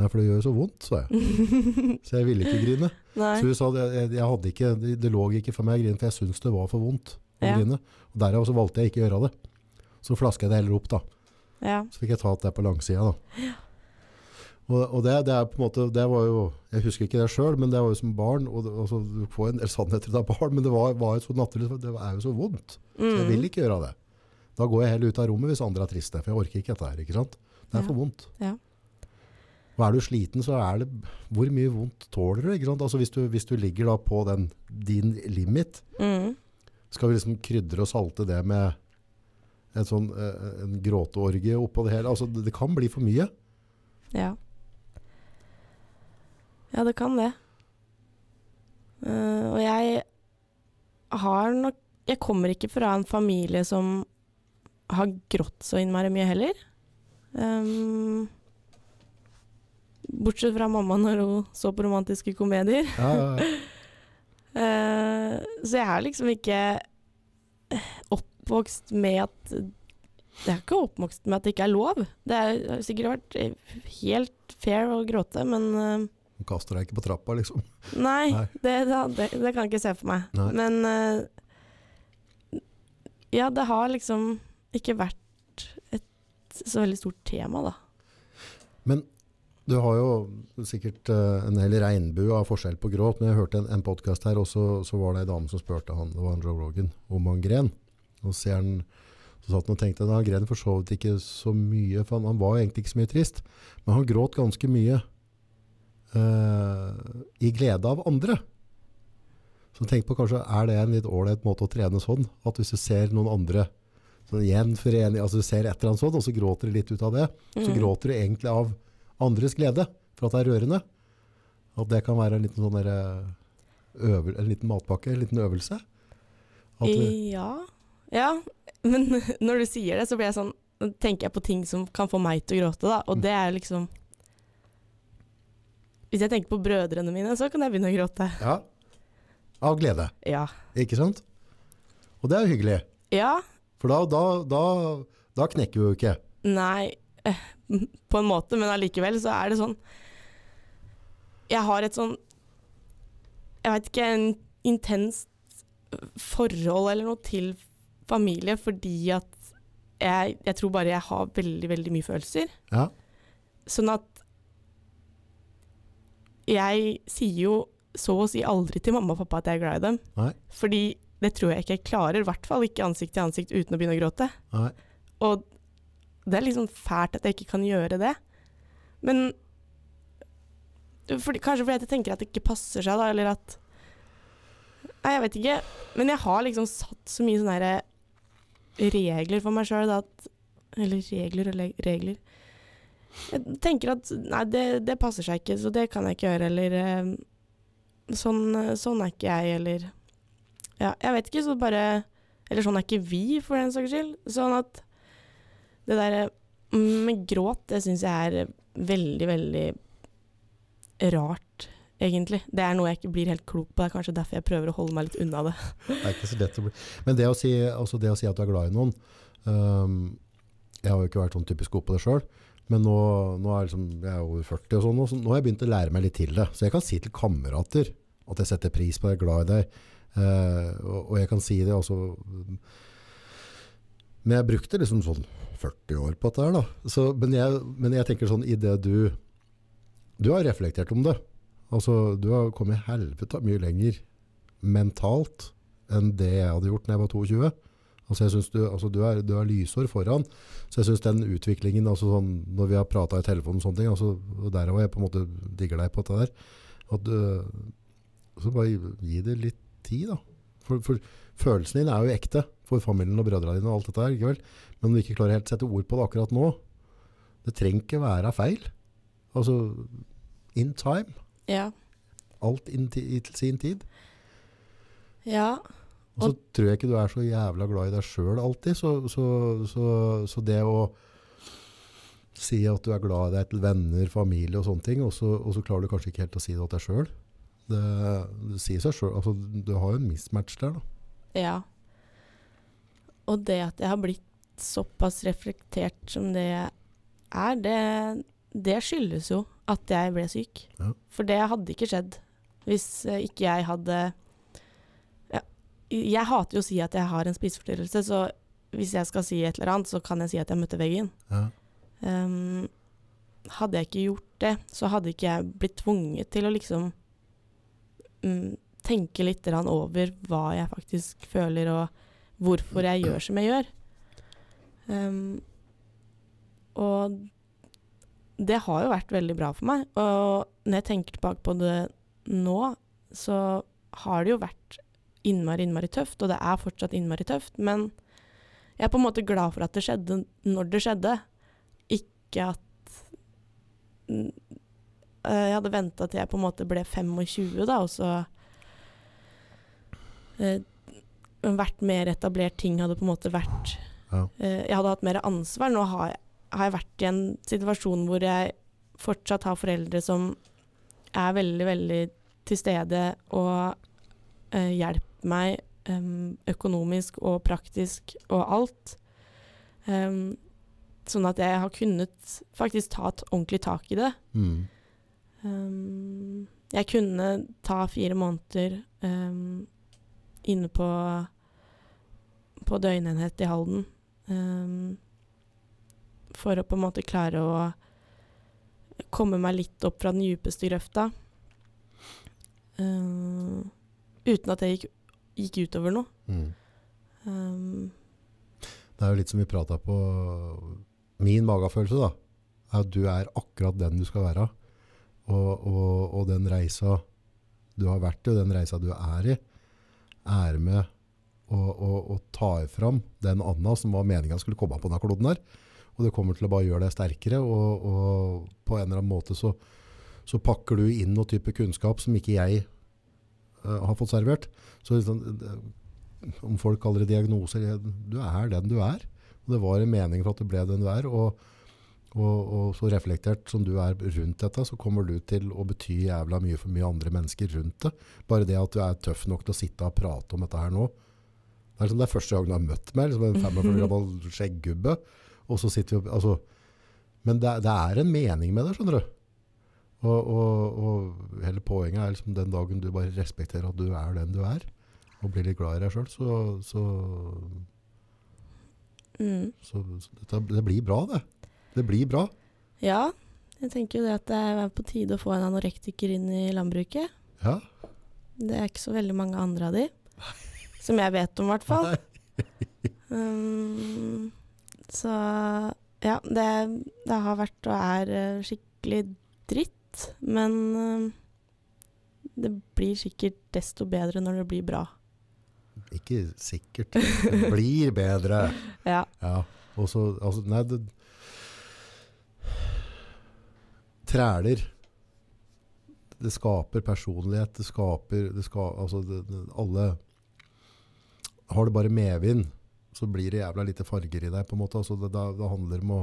Nei, for det gjør jo så vondt, sa jeg. Så jeg ville ikke grine. Så hun sa det, jeg, jeg hadde ikke, det, det lå ikke for meg å grine, for jeg syntes det var for vondt å Ja. grine. Og derav så valgte jeg ikke å gjøre det. Så flaska jeg det heller opp, da. Ja. Så fikk jeg tatt det på langsida, da. Og, og det, det er på en måte, det var jo, jeg husker ikke det sjøl, men det var jo som barn, og det, altså, du får en del sannheter av barn, men det var, var jo så naturlig, det er jo så vondt. Så jeg Mm. vil ikke gjøre det. Da går jeg heller ut av rommet hvis andre er triste, for jeg orker ikke dette her, ikke sant? Det er for vondt. Ja. Og er du sliten, så er det, hvor mye vondt tåler du, ikke sant? Altså hvis du, hvis du ligger da på den, din limit, Mm. skal vi liksom krydre og salte det med en sånn, eh, en gråteorgie oppå det hele. Altså, det, det kan bli for mye. Ja. Ja, det kan det. Uh, og jeg har nok Jeg kommer ikke fra en familie som har grått så innmari mye heller. Um, bortsett fra mamma når hun så på romantiske komedier. Ja, ja, ja. uh, så jeg er liksom ikke oppvokst med at Jeg er ikke oppvokst med at det ikke er lov. Det har sikkert vært helt fair å gråte, men eh, Hun kaster deg ikke på trappa, liksom. Nei, Nei. Det, det, det, kan jeg ikke se for meg. Nei. Men eh, ja, det har liksom ikke vært et så veldig stort tema, da. Men du har jo sikkert eh, en hel regnbue av forskjell på gråt, men jeg hørte en, en podcast her, og så, så var det en dame som spurte han, det var han Joe Rogan, om han gren. Og så, han, så satt han og tenkte, han gren for så vidt ikke så mye, for han, han var egentlig ikke så mye trist, men han gråt ganske mye eh, i glede av andre. Så tenk på kanskje, er det en litt ålreit måte å trene sånn, at hvis du ser noen andre, sånn gjenforening, altså du ser et eller annet sånt, og så gråter du litt ut av det, så Mm. gråter du egentlig av andres glede, for at det er rørende. At det kan være en liten, sånn der, eh, øvel, en liten matpakke, en liten øvelse. Ja. ja. Men når du sier det, så blir jeg sånn tenker jeg på ting som kan få meg til å gråte, da. Og Mm. det er liksom Hvis jeg tenker på brødrene mine, så kan jeg begynne å gråte. ja, av glede, Ja. ikke sant? Og det er jo hyggelig, Ja. for da, da, da, da knekker vi jo ikke. Nei, eh, på en måte, men allikevel så er det sånn Jeg har et sånn Jeg vet ikke, en intenst forhold eller noe til familie fordi at jeg, jeg tror bare jeg har veldig, veldig mye følelser. Ja, Sånn at jeg sier jo så å si aldri til mamma og pappa at jeg er glad i dem. nei, Fordi det tror jeg ikke jeg klarer, i hvert fall ikke ansikt til ansikt uten å begynne å gråte. nei. Og det er liksom fælt at jeg ikke kan gjøre det. Men for, Kanskje fordi jeg tenker at det ikke passer seg, da, eller at Nei, jeg vet ikke. Men jeg har liksom satt så mye sånne regler for meg sjøl at Eller regler og regler. Jeg tenker at nei, det, det passer seg ikke, så det kan jeg ikke gjøre, eller eh, sånn, eh, sånn er ikke jeg, eller Ja, jeg vet ikke, så bare Eller sånn er ikke vi, for den saks skyld. Sånn at det der med gråt, det syns jeg er veldig, veldig rart, egentlig. Det er noe jeg ikke blir helt klok på. Det er kanskje derfor jeg prøver å holde meg litt unna det. Det er ikke så lett å bli. Men det å si, det å si at du er glad i noen um, Jeg har jo ikke vært sånn typisk god på det sjøl, men nå, nå er liksom, jeg er over 40 og sånn, og så nå har jeg begynt å lære meg litt til det. Så jeg kan si til kamerater at jeg setter pris på deg, glad i deg. Eh, og, og jeg kan si det altså Men jeg brukte liksom sånn 40 år på dette her, da. Så, men, jeg, men jeg tenker sånn i det du Du har reflektert om det. Altså, du har kommet helvete mye lenger mentalt enn det jeg hadde gjort når jeg var 22. Altså, jeg synes du, altså, du, er, du er lysår foran. Så jeg syns den utviklingen, altså sånn, når vi har prata i telefonen og sånne ting, altså, og der har jeg på en måte digger deg på dette der, at du, så bare gi, gi det litt tid, da. For, for følelsen din er jo ekte for familien og brødrene dine og alt dette her, ikke vel? Men om du ikke klarer helt å sette ord på det akkurat nå, det trenger ikke være feil. Altså, in time. Ja. Alt in, i sin tid. Ja. Og så tror jeg ikke du er så jævla glad i deg sjøl alltid. Så, så, så, så det å si at du er glad i deg til venner, familie og sånne ting, og så, og så klarer du kanskje ikke helt å si det til deg sjøl. Det, det sier seg sjøl. Altså, du har jo en mismatch der, da. Ja. Og det at jeg har blitt såpass reflektert som det jeg er, det, det skyldes jo at jeg ble syk. Ja. For det hadde ikke skjedd hvis ikke jeg hadde Jeg hater jo å si at jeg har en spiseforstyrrelse, så hvis jeg skal si et eller annet, så kan jeg si at jeg møtte veggen. Ja. Um, hadde jeg ikke gjort det, så hadde ikke jeg blitt tvunget til å liksom um, tenke litt over hva jeg faktisk føler, og hvorfor jeg gjør som jeg gjør. Um, og det har jo vært veldig bra for meg. Og når jeg tenker tilbake på det nå, så har det jo vært innmari, innmari tøft, og det er fortsatt innmari tøft. Men Jeg er på en måte glad for at det skjedde når det skjedde. Ikke at eh, Jeg hadde venta til jeg på en måte ble 25, da, og så eh, Vært mer etablert ting hadde på en måte vært Ja. eh, Jeg hadde hatt mer ansvar. Nå har jeg, har jeg vært i en situasjon hvor jeg fortsatt har foreldre som er veldig, veldig til stede og eh, hjelper meg um, økonomisk og praktisk og alt. Um, sånn at jeg har kunnet faktisk ta et ordentlig tak i det. Mm. Um, jeg kunne ta fire måneder inne på, på døgnenhet i Halden. for å på en måte klare å komme meg litt opp fra den djupeste grøfta. Uh, uten at det gikk, gikk utover noe. Mm. Um, Det er jo litt som vi prata på Min magefølelse, da, er at du er akkurat den du skal være. Og, og, og den reisa du har vært i, og den reisa du er i, er med å, ta fram den anda som var meninga skulle komme på denne kloden her. Og det kommer til å bare gjøre deg sterkere, og, og på en eller annen måte så, så pakker du inn noe type kunnskap som ikke jeg uh, har fått servert. Så liksom, om folk kaller det diagnoser, du er den du er. Og det var en mening for at du ble den du er. Og, og, og så reflektert som du er rundt dette, så kommer du til å bety jævla mye for mye andre mennesker rundt det. Bare det at du er tøff nok til å sitte og prate om dette her nå. Det er som det er første gang du har møtt meg, liksom en 45 gammel skjeggubbe. Og så sitter vi altså, Men det, det er en mening med det, skjønner du. Og, og, og hele poenget er liksom den dagen du bare respekterer at du er den du er, og blir litt glad i deg sjøl, så, så, mm. så, så det, det blir bra, det. Det blir bra. Ja, jeg tenker jo det at det er på tide å få en anorektiker inn i landbruket. Ja. Det er ikke så veldig mange andre av de. Som jeg vet om, i hvert fall. Um, så ja, det, det har vært og er eh, skikkelig dritt. Men eh, det blir sikkert desto bedre når det blir bra. Ikke sikkert. Det blir bedre. Ja. Ja. Og så altså, Nei, det Træler. Det skaper personlighet. Det skaper det skaper altså, det, det, Alle Har du bare medvind, så blir det jævla lite farger i deg, på en måte. Altså, det, det, handler om å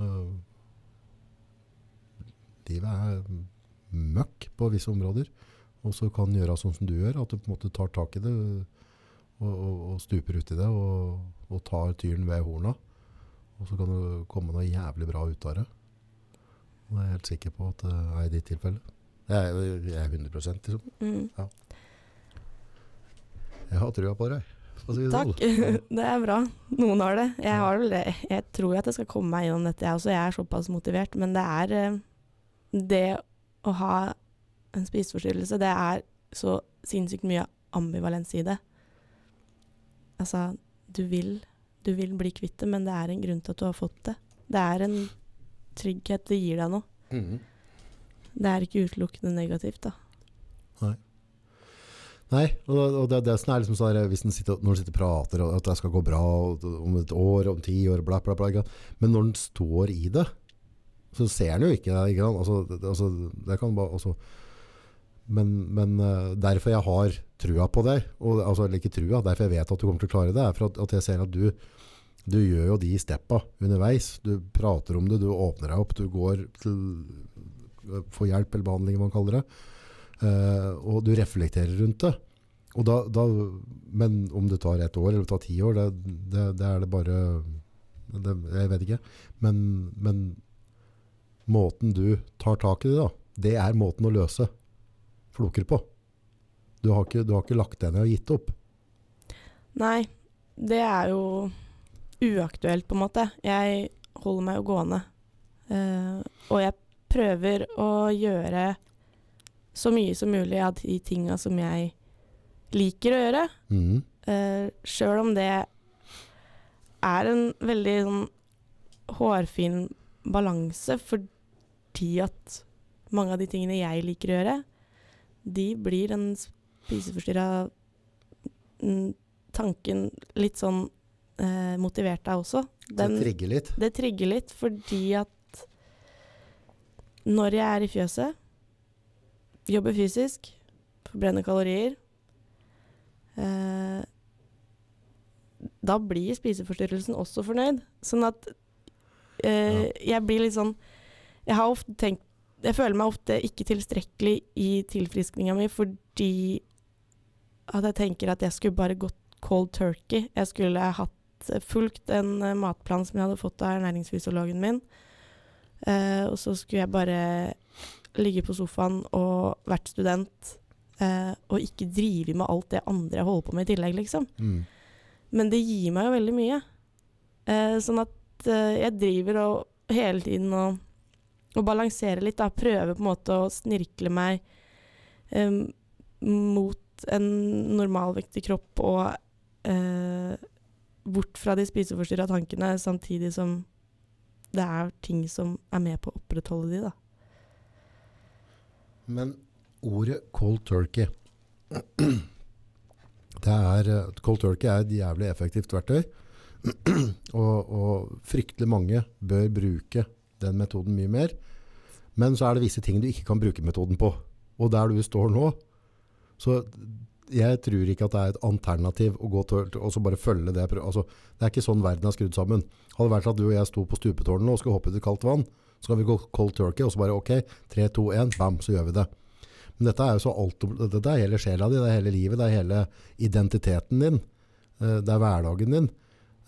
øh, Livet er møkk på visse områder. Og så kan gjøre sånn som du gjør, at du på en måte tar tak i det og, og, og stuper uti det og, og tar tyren ved horna. Og så kan det komme noe jævlig bra ut av det. Og jeg er helt sikker på at det er i ditt tilfelle. Jeg jeg er 100 liksom. Mm. Jeg har trua på deg. si Takk. sånn. Det er bra. Noen har det. Jeg har det. Jeg tror at jeg skal komme meg gjennom dette, jeg også. Jeg er såpass motivert. Men det er eh, Det å ha en spiseforstyrrelse, det er så sinnssykt mye ambivalens i det. Altså, du vil, du vil bli kvitt det, men det er en grunn til at du har fått det. Det er en trygghet det gir deg noe. Mhm. Det er ikke utelukkende negativt, da. Nei, og, og det det som er liksom sånn hvis den sitter, når den sitter og prater og at det skal gå bra og, om et år, om ti år, bla, bla, bla. Men når den står i det, så ser han jo ikke. Ikke? Altså, altså, det kan bare, altså, men, men eh, derfor jeg har trua på deg, og, altså, eller ikke trua, derfor jeg vet at du kommer til å klare det, er for at, at jeg ser at du, du gjør jo de steppa underveis. Du prater om det, du åpner deg opp, du går til får hjelp eller behandling, man kaller det. Uh, og du reflekterer rundt det. Da, da, men om det tar ett år eller tar ti år, det, det, det er det bare det, Jeg vet ikke. Men, men måten du tar tak i det, da, det er måten å løse floker på. Du har ikke, du har ikke lagt deg ned og gitt opp. Nei, det er jo uaktuelt, på en måte. Jeg holder meg jo gående. Uh, og jeg prøver å gjøre så mye som mulig av de tinga som jeg liker å gjøre. Mm. Uh, Sjøl om det er en veldig sånn hårfin balanse, fordi at mange av de tingene jeg liker å gjøre, de blir den spiseforstyrra mm, tanken litt sånn eh, motivert deg også. Den, det trigger litt. det trigger litt fordi at når jeg er i fjøset, jobber fysisk, forbrenner kalorier eh, Da blir spiseforstyrrelsen også fornøyd. Sånn at eh, jeg blir litt sånn Jeg har ofte tenkt Jeg føler meg ofte ikke tilstrekkelig i tilfriskninga mi fordi at jeg tenker at jeg skulle bare gått cold turkey. Jeg skulle hatt fulgt en eh, matplan som jeg hadde fått av ernæringsfysiologen min. Uh, og så skulle jeg bare ligge på sofaen og vært student. uh, og ikke drive med alt det andre jeg holder på med i tillegg, liksom. Mm. Men det gir meg jo veldig mye. Uh, sånn at jeg driver og hele tiden og, og balansere litt. Da. Prøve på en måte å snirkle meg um, mot en normalvektig kropp og uh, bort fra de spiseforstyrra tankene, samtidig som det er ting som er med på å opprettholde de, da. Men ordet cold turkey det er, Cold turkey er et jævlig effektivt verktøy. og, og fryktelig mange bør bruke den metoden mye mer. Men så er det visse ting du ikke kan bruke metoden på. Og der du står nå, så jeg tror ikke at det er et alternativ å gå til og så bare følge det. Altså, det er ikke sånn verden er skrudd sammen. Hadde det vært at du og jeg sto på stupetårnet og skulle hoppe ut i kaldt vann, så kan vi gå cold turkey, og så bare ok, 3, 2, 1, bam, så gjør vi det. Men dette er jo så alt, dette er hele sjela di, det er hele livet, det er hele identiteten din. eh, Det er hverdagen din.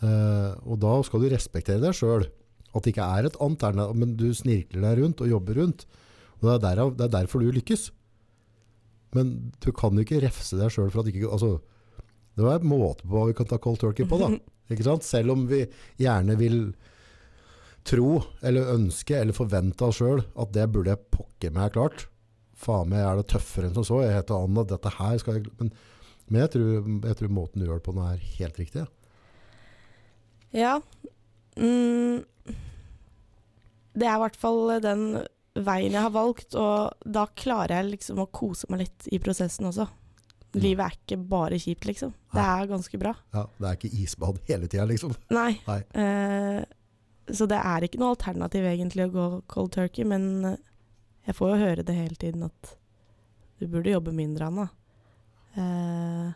Eh, Og da skal du respektere deg sjøl. At det ikke er et alternativ, men du snirkler deg rundt og jobber rundt. Og det er, derav, det er derfor du lykkes. Men du kan jo ikke refse deg sjøl for at ikke altså, Det var en måte på hva vi kan ta cold turkey på, da. Ikke sant? Selv om vi gjerne vil tro, eller ønske, eller forvente oss sjøl at det burde jeg pokker meg klart. Faen meg er det tøffere enn som så. Jeg heter Anna, dette her skal jeg Men, men jeg, tror, jeg tror måten du gjør det på nå, er helt riktig. Ja. Ja. Mm, det er i hvert fall den veien jeg har valgt, og da klarer jeg liksom å kose meg litt i prosessen også. Mm. Livet er ikke bare kjipt, liksom. Det er ganske bra. Ja, det er ikke isbad hele tida, liksom. Nei. Nei. Eh, så det er ikke noe alternativ egentlig å gå cold turkey, men eh, jeg får jo høre det hele tiden at du burde jobbe mindre, Anna. Eh,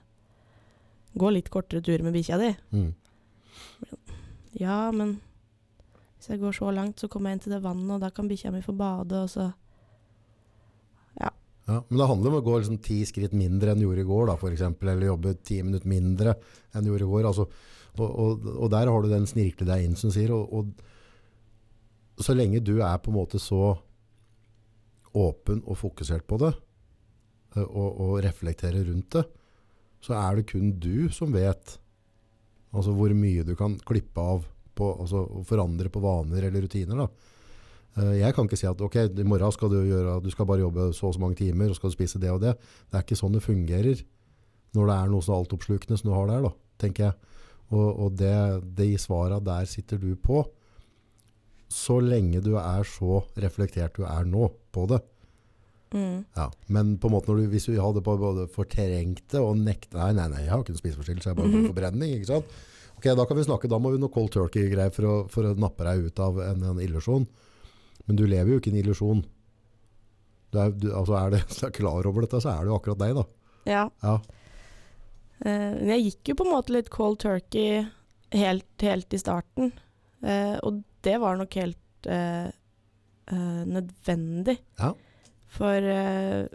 gå litt kortere tur med bikkja di. Mm. Ja, men hvis jeg går så langt, så kommer jeg inn til det vannet, og da kan bikkja mi få bade, og så Ja, ja. men det handler om å gå liksom ti skritt mindre enn du gjorde i går, da, eksempel, eller jobbe ti minutter mindre enn du gjorde i går. Altså, og, og, og der har du den snirkle deg inn, som sier. Og, og så lenge du er på en måte så åpen og fokusert på det, eh, og, og reflekterer rundt det, så er det kun du som vet altså hvor mye du kan klippe av på, altså forandre på vaner eller rutiner. da. Eh, Jeg kan ikke si at ok, i morgen skal du gjøre, du skal bare jobbe så og så mange timer, og skal spise det og det. Det er ikke sånn det fungerer når det er noe så altoppslukende som du har der, da, tenker jeg. Og, og det, de svara der sitter du på. Så lenge du er så reflektert du er nå på det. Mm. Ja. Men på en måte du, hvis du hadde på både fortrengt det og nekta Nei, nei, nei, jeg har ikke noen spiseforstyrrelse, jeg har bare forbrenning. ikke sant? Ok, Da kan vi snakke, da må vi noe cold turkey-greier for, for å nappe deg ut av en, en illusjon. Men du lever jo ikke i en illusjon. Du er, du, altså er, det, så er klar over dette, så er det jo akkurat deg, da. Ja. Ja. Uh, men jeg gikk jo på en måte litt cold turkey helt, helt i starten. Uh, og det var nok helt uh, nødvendig. Ja. For eh,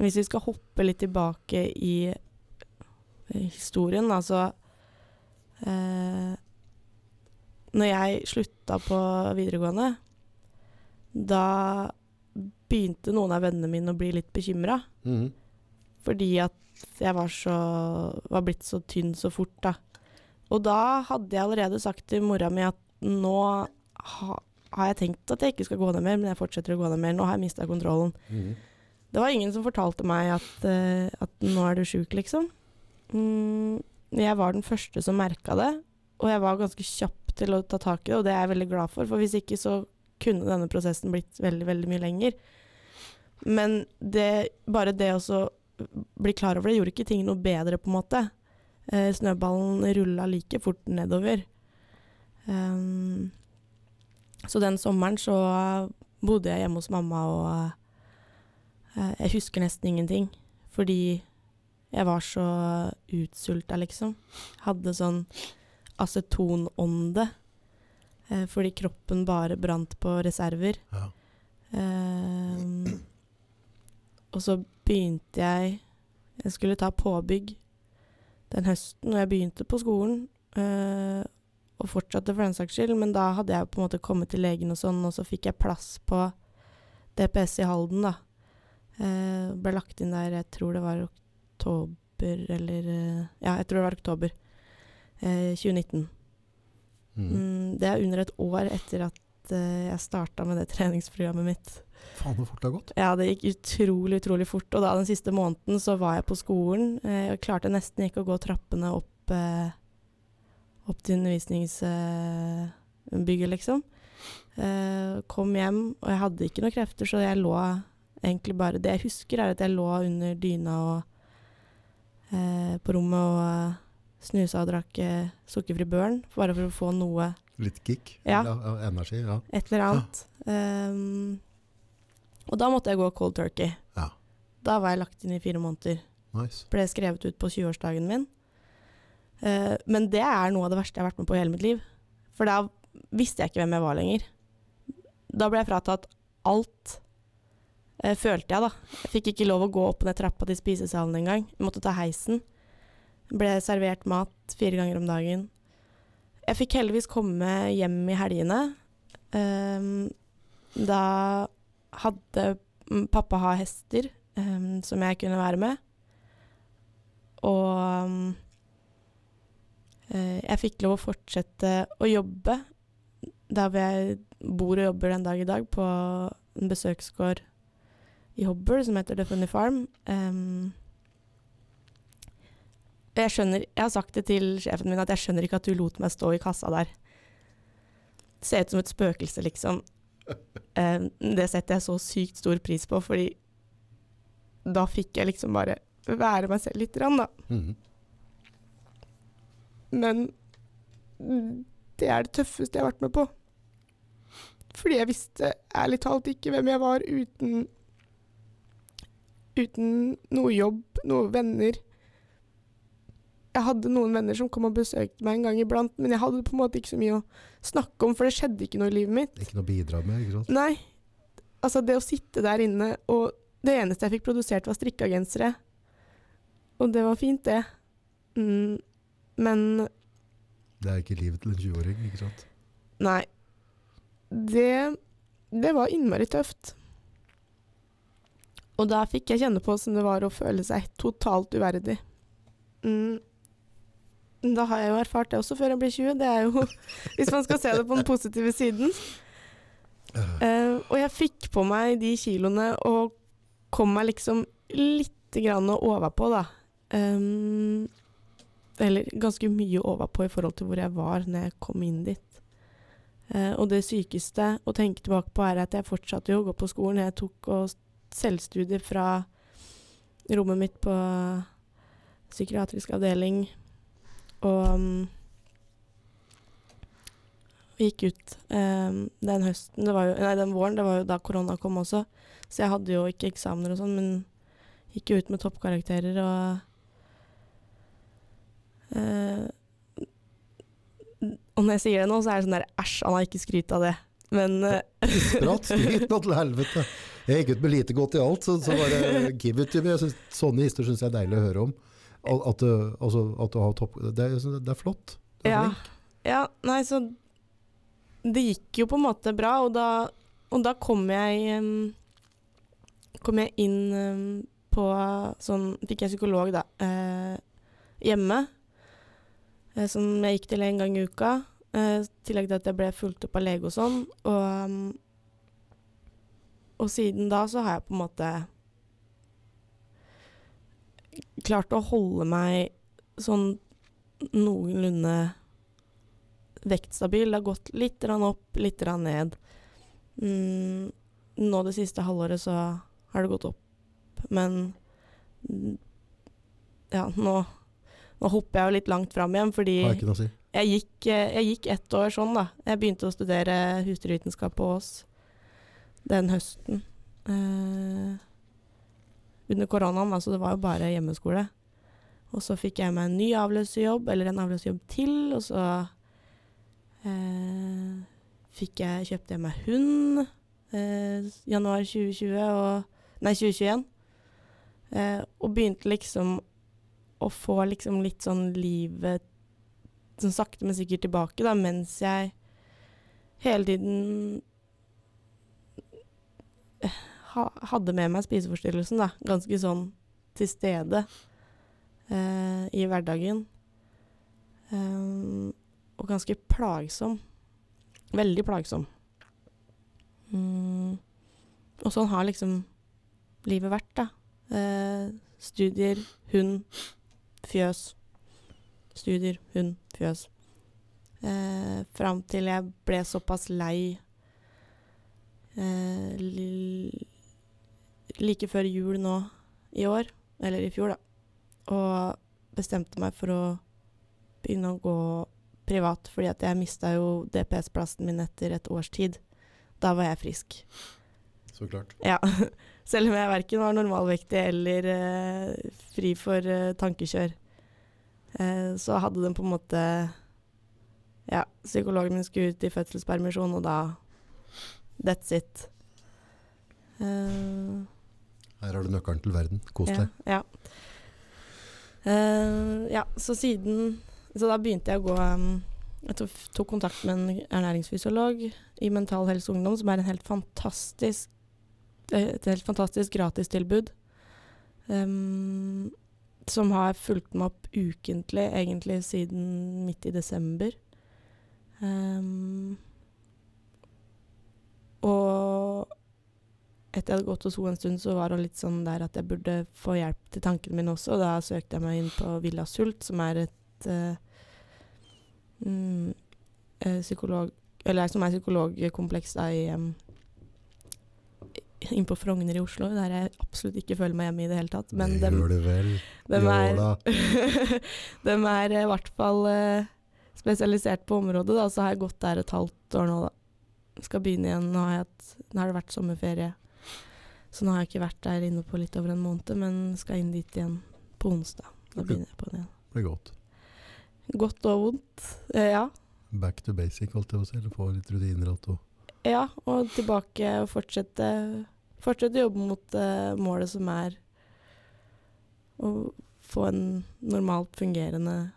hvis vi skal hoppe litt tilbake i, i historien, da, så eh, Når jeg slutta på videregående, da begynte noen av vennene mine å bli litt bekymra. Mhm. Fordi at jeg var, så, var blitt så tynn så fort, da. Og da hadde jeg allerede sagt til mora mi at nå ha, har jeg tenkt at jeg ikke skal gå ned mer, men jeg fortsetter å gå ned mer. Nå har jeg mista kontrollen. Mm. Det var ingen som fortalte meg at, uh, at nå er du sjuk, liksom. Mm, jeg var den første som merka det, og jeg var ganske kjapp til å ta tak i det, og det er jeg veldig glad for, for hvis ikke så kunne denne prosessen blitt veldig, veldig mye lenger. Men det, bare det å bli klar over det, gjorde ikke ting noe bedre, på en måte. Eh, snøballen rulla like fort nedover. Um, så den sommeren så bodde jeg hjemme hos mamma, og eh, jeg husker nesten ingenting. Fordi jeg var så utsulta, liksom. Hadde sånn acetonånde. Eh, fordi kroppen bare brant på reserver. Ja. Eh, og så begynte jeg Jeg skulle ta påbygg den høsten, og jeg begynte på skolen. Og fortsatte for den saks skyld, men da hadde jeg på en måte kommet til legen og sånn, og så fikk jeg plass på DPS i Halden, da. Eh, ble lagt inn der, jeg tror det var oktober, eller eh, Ja, jeg tror det var oktober. Eh, 2019. Mm. Mm, det er under et år etter at eh, jeg starta med det treningsprogrammet mitt. Faen, hvor fort det har gått. Ja, det gikk utrolig, utrolig fort. Og da den siste måneden så var jeg på skolen. Eh, og klarte nesten ikke å gå trappene opp, eh, opp til undervisningsbygget, liksom. Eh, kom hjem, og jeg hadde ikke noen krefter, så jeg lå egentlig bare Det jeg husker, er at jeg lå under dyna og eh, på rommet og eh, snusa og drakk eh, sukkerfri børn, bare for å få noe Litt kick. Ja. Ja, energi. Ja. et eller annet. Ehm, og da måtte jeg gå cold turkey. Ja. Da var jeg lagt inn i fire måneder. Nice. Ble skrevet ut på 20-årsdagen min. Eh, men det er noe av det verste jeg har vært med på i hele mitt liv. For da visste jeg ikke hvem jeg var lenger. Da ble jeg fratatt alt, eh, følte jeg, da. Jeg fikk ikke lov å gå opp og ned trappa til spisesalen engang. Måtte ta heisen. Ble servert mat fire ganger om dagen. Jeg fikk heldigvis komme hjem i helgene. Ehm, da hadde pappa ha hester ehm, som jeg kunne være med. Og mm, eh, jeg fikk lov å fortsette å jobbe der hvor jeg bor og jobber den dag i dag, på en besøksgård i Hobble som heter The Funny Farm. Um, jeg skjønner Jeg har sagt det til sjefen min at jeg skjønner ikke at du lot meg stå i kassa der. Ser ut som et spøkelse, liksom. Um, det setter jeg så sykt stor pris på, fordi da fikk jeg liksom bare være meg selv lite grann, da. Mhm. Men det er det tøffeste jeg har vært med på. Fordi jeg visste ærlig talt ikke hvem jeg var uten Uten noe jobb, noe venner. Jeg hadde noen venner som kom og besøkte meg en gang iblant, men jeg hadde på en måte ikke så mye å snakke om, for det skjedde ikke noe i livet mitt. Ikke noe å bidra med, ikke sant? Nei. Altså, det å sitte der inne, og det eneste jeg fikk produsert, var strikka gensere. Og det var fint, det. Mm, men Det er ikke livet til en 20-åring, ikke sant? Nei. Det, det var innmari tøft. Og da fikk jeg kjenne på hvordan det var å føle seg totalt uverdig. Mm. Da har jeg jo erfart det også før jeg blir 20. Det er jo Hvis man skal se det på den positive siden. Uh, og jeg fikk på meg de kiloene og kom meg liksom litt grann overpå, da. Um, eller ganske mye overpå i forhold til hvor jeg var når jeg kom inn dit. Eh, og det sykeste å tenke tilbake på er at jeg fortsatte jo å gå på skolen. Jeg tok selvstudier fra rommet mitt på psykiatrisk avdeling. Og um, gikk ut um, den høsten, jo, nei den våren, det var jo da korona kom også. Så jeg hadde jo ikke eksamener og sånn, men gikk jo ut med toppkarakterer og Og når jeg sier det nå, så er det sånn der æsj, han har ikke skrytt av det. Men eh, skryt nå til helvete. Jeg gikk ut med lite godt i alt, så, så bare give it to me. Synes, sånne historier syns jeg er deilig å høre om. At, du- altså, at du har topp... Det, det er flott. Du er Ja. flink. Ja, nei, så Det gikk jo på en måte bra, og da, og da kom jeg um, Kom jeg inn um, på sånn Fikk jeg psykolog, da, eh, hjemme. Eh, som jeg gikk til en gang i uka. eh, I tillegg til at jeg ble fulgt opp av lege og sånn. Og, og siden da så har jeg på en måte klart å holde meg sånn noenlunde vektstabil. Det har gått litt opp, litt ned. Mm, nå det siste halvåret så har det gått opp, men mm, ja, nå, Nå hopper jeg jo litt langt fram igjen, fordi si. jeg gikk, eh, jeg gikk ett år sånn, da. Jeg begynte å studere husdyrvitenskap på Ås den høsten. Eh, under koronaen, altså det var jo bare hjemmeskole. Og så fikk jeg meg en ny avløserjobb, eller en avløserjobb til, og så eh, fikk jeg, kjøpte jeg meg hund eh, januar 2020, og, nei 2021. Eh, og begynte liksom å få liksom litt sånn livet sånn sakte, men sikkert tilbake, da, mens jeg hele tiden ha, hadde med meg spiseforstyrrelsen, da. Ganske sånn til stede eh, i hverdagen. Eh, og ganske plagsom. Veldig plagsom. Mm. Og sånn har liksom livet vært, da. Eh, studier, hund, fjøs. Studier, hund, fjøs. Eh, Fram til jeg ble såpass lei eh, li like før jul nå i år, eller i fjor, da, og bestemte meg for å begynne å gå privat, fordi at jeg mista jo DPS-plassen min etter et års tid. Da var jeg frisk. Så klart. Ja. Selv om jeg verken var normalvektig eller eh, fri for eh, tankekjør. Eh, så hadde den på en måte Ja, psykologen min skulle ut i fødselspermisjon, og da That's it. Eh, Her har du nøkkelen til verden. Kos deg. ja. Ja. Eh, ja, så siden Så da begynte jeg å gå um, Jeg tok, kontakt med en ernæringsfysiolog i Mental Helse Ungdom, som er en helt fantastisk et helt fantastisk gratistilbud. Um, som har fulgt meg opp ukentlig, egentlig siden midt i desember. Um, og etter jeg hadde gått hos henne en stund, så var hun litt sånn der at jeg burde få hjelp til tankene mine også. Og da søkte jeg meg inn på Villa Sult, som er et uh, mm, eh, psykolog... Eller som er psykologkompleks i um, Inn på Frogner i Oslo, der jeg absolutt ikke føler meg hjemme i det hele tatt. Men det dem, gjør du vel. dem Ja er, dem er i hvert fall eh, spesialisert på området, da. Så har jeg gått der et halvt år nå, da. Skal begynne igjen. Nå har, hatt, nå har det vært sommerferie. Så nå har jeg ikke vært der inne på litt over en måned, men skal inn dit igjen på onsdag. Da begynner jeg på det igjen. Det blir godt. Godt og vondt. Eh, ja. Back to basic, holdt jeg på å si. Eller få litt rutiner igjen. Ja. Og tilbake og fortsette, fortsette å jobbe mot uh, målet som er å få en normalt fungerende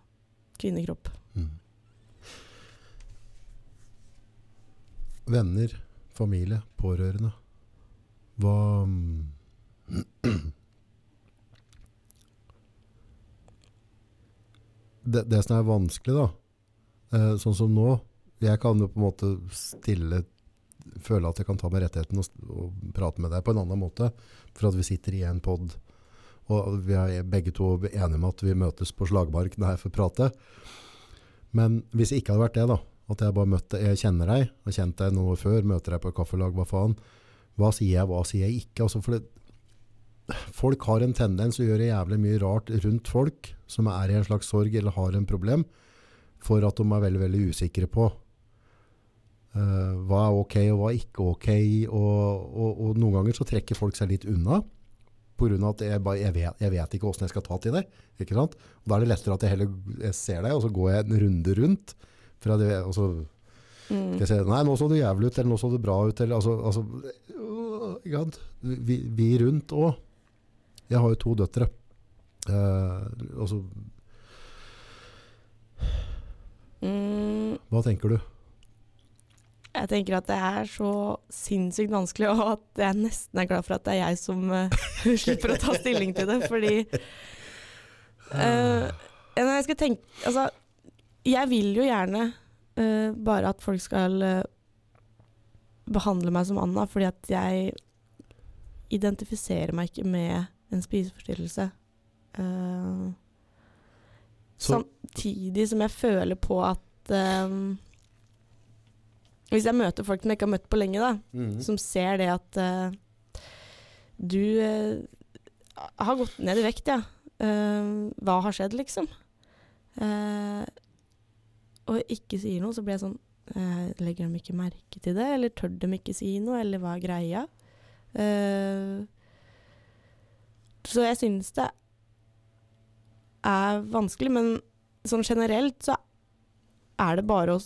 kvinnekropp. Mm. Venner, familie, pårørende. Hva det, det som er vanskelig, da, eh, sånn som nå Jeg kan jo på en måte stille Føle at jeg kan ta meg rettigheten og, og prate med deg på en annen måte, for at vi sitter i en pod. Og vi er begge to enige med at vi møtes på slagmarken her for å prate. Men hvis det ikke hadde vært det, da, at jeg bare møtte, jeg kjenner deg, har kjent deg noen før, møter deg på kaffelag, hva faen, hva sier jeg, hva sier jeg ikke? Altså, for det, folk har en tendens å gjøre jævlig mye rart rundt folk som er i en slags sorg eller har en problem, for at de er veldig, veldig usikre på eh, hva er ok og hva er ikke ok, og, og, og noen ganger så trekker folk seg litt unna, av at jeg, bare, jeg, vet, jeg vet ikke hvordan jeg skal ta til det. Ikke sant? Og da er det lettere at jeg heller jeg ser deg, og så går jeg en runde rundt. For at jeg, og så Mm. skal jeg si, nei, nå så du jævlig ut, eller nå så du bra ut, eller altså, altså øh, ikke sant? Vi, vi rundt òg. Jeg har jo to døtre. Uh, altså, Mm, hva tenker du? Jeg tenker at det er så sinnssykt vanskelig, og at jeg nesten er glad for at det er jeg som uh, slipper å ta stilling til det, fordi uh, jeg skal tenke Altså, jeg vil jo gjerne uh, bare at folk skal eh, behandle meg som Anna, fordi at jeg identifiserer meg ikke med en spiseforstyrrelse. Samtidig som jeg føler på at Hvis jeg møter folk som jeg ikke har møtt på lenge, da, Mhm. som ser det at uh, du uh, har gått ned i vekt, ja. Uh, hva har skjedd, liksom? og ikke sier noe, så blir jeg sånn Legger de ikke merke til det, eller tør de ikke si noe, eller hva er greia? Så jeg synes det er vanskelig, men sånn generelt så er det bare å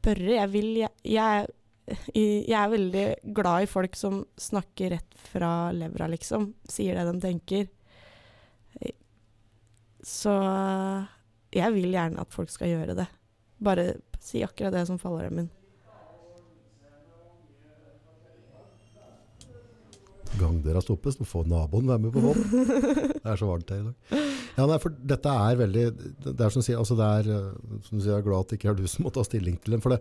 spørre. Jeg vil Jeg, jeg, jeg er veldig glad i folk som snakker rett fra levra, liksom. Sier det de tenker. Så jeg vil gjerne at folk skal gjøre det. Bare si akkurat det som faller dem inn. Gangdøra stoppes, nå får naboen være med på båten. Det er så varmt her i dag. Ja, nei, for dette er veldig Det er som du sier, altså det er, eh, som du sier, jeg er glad at det ikke er du som må ta stilling til den. For det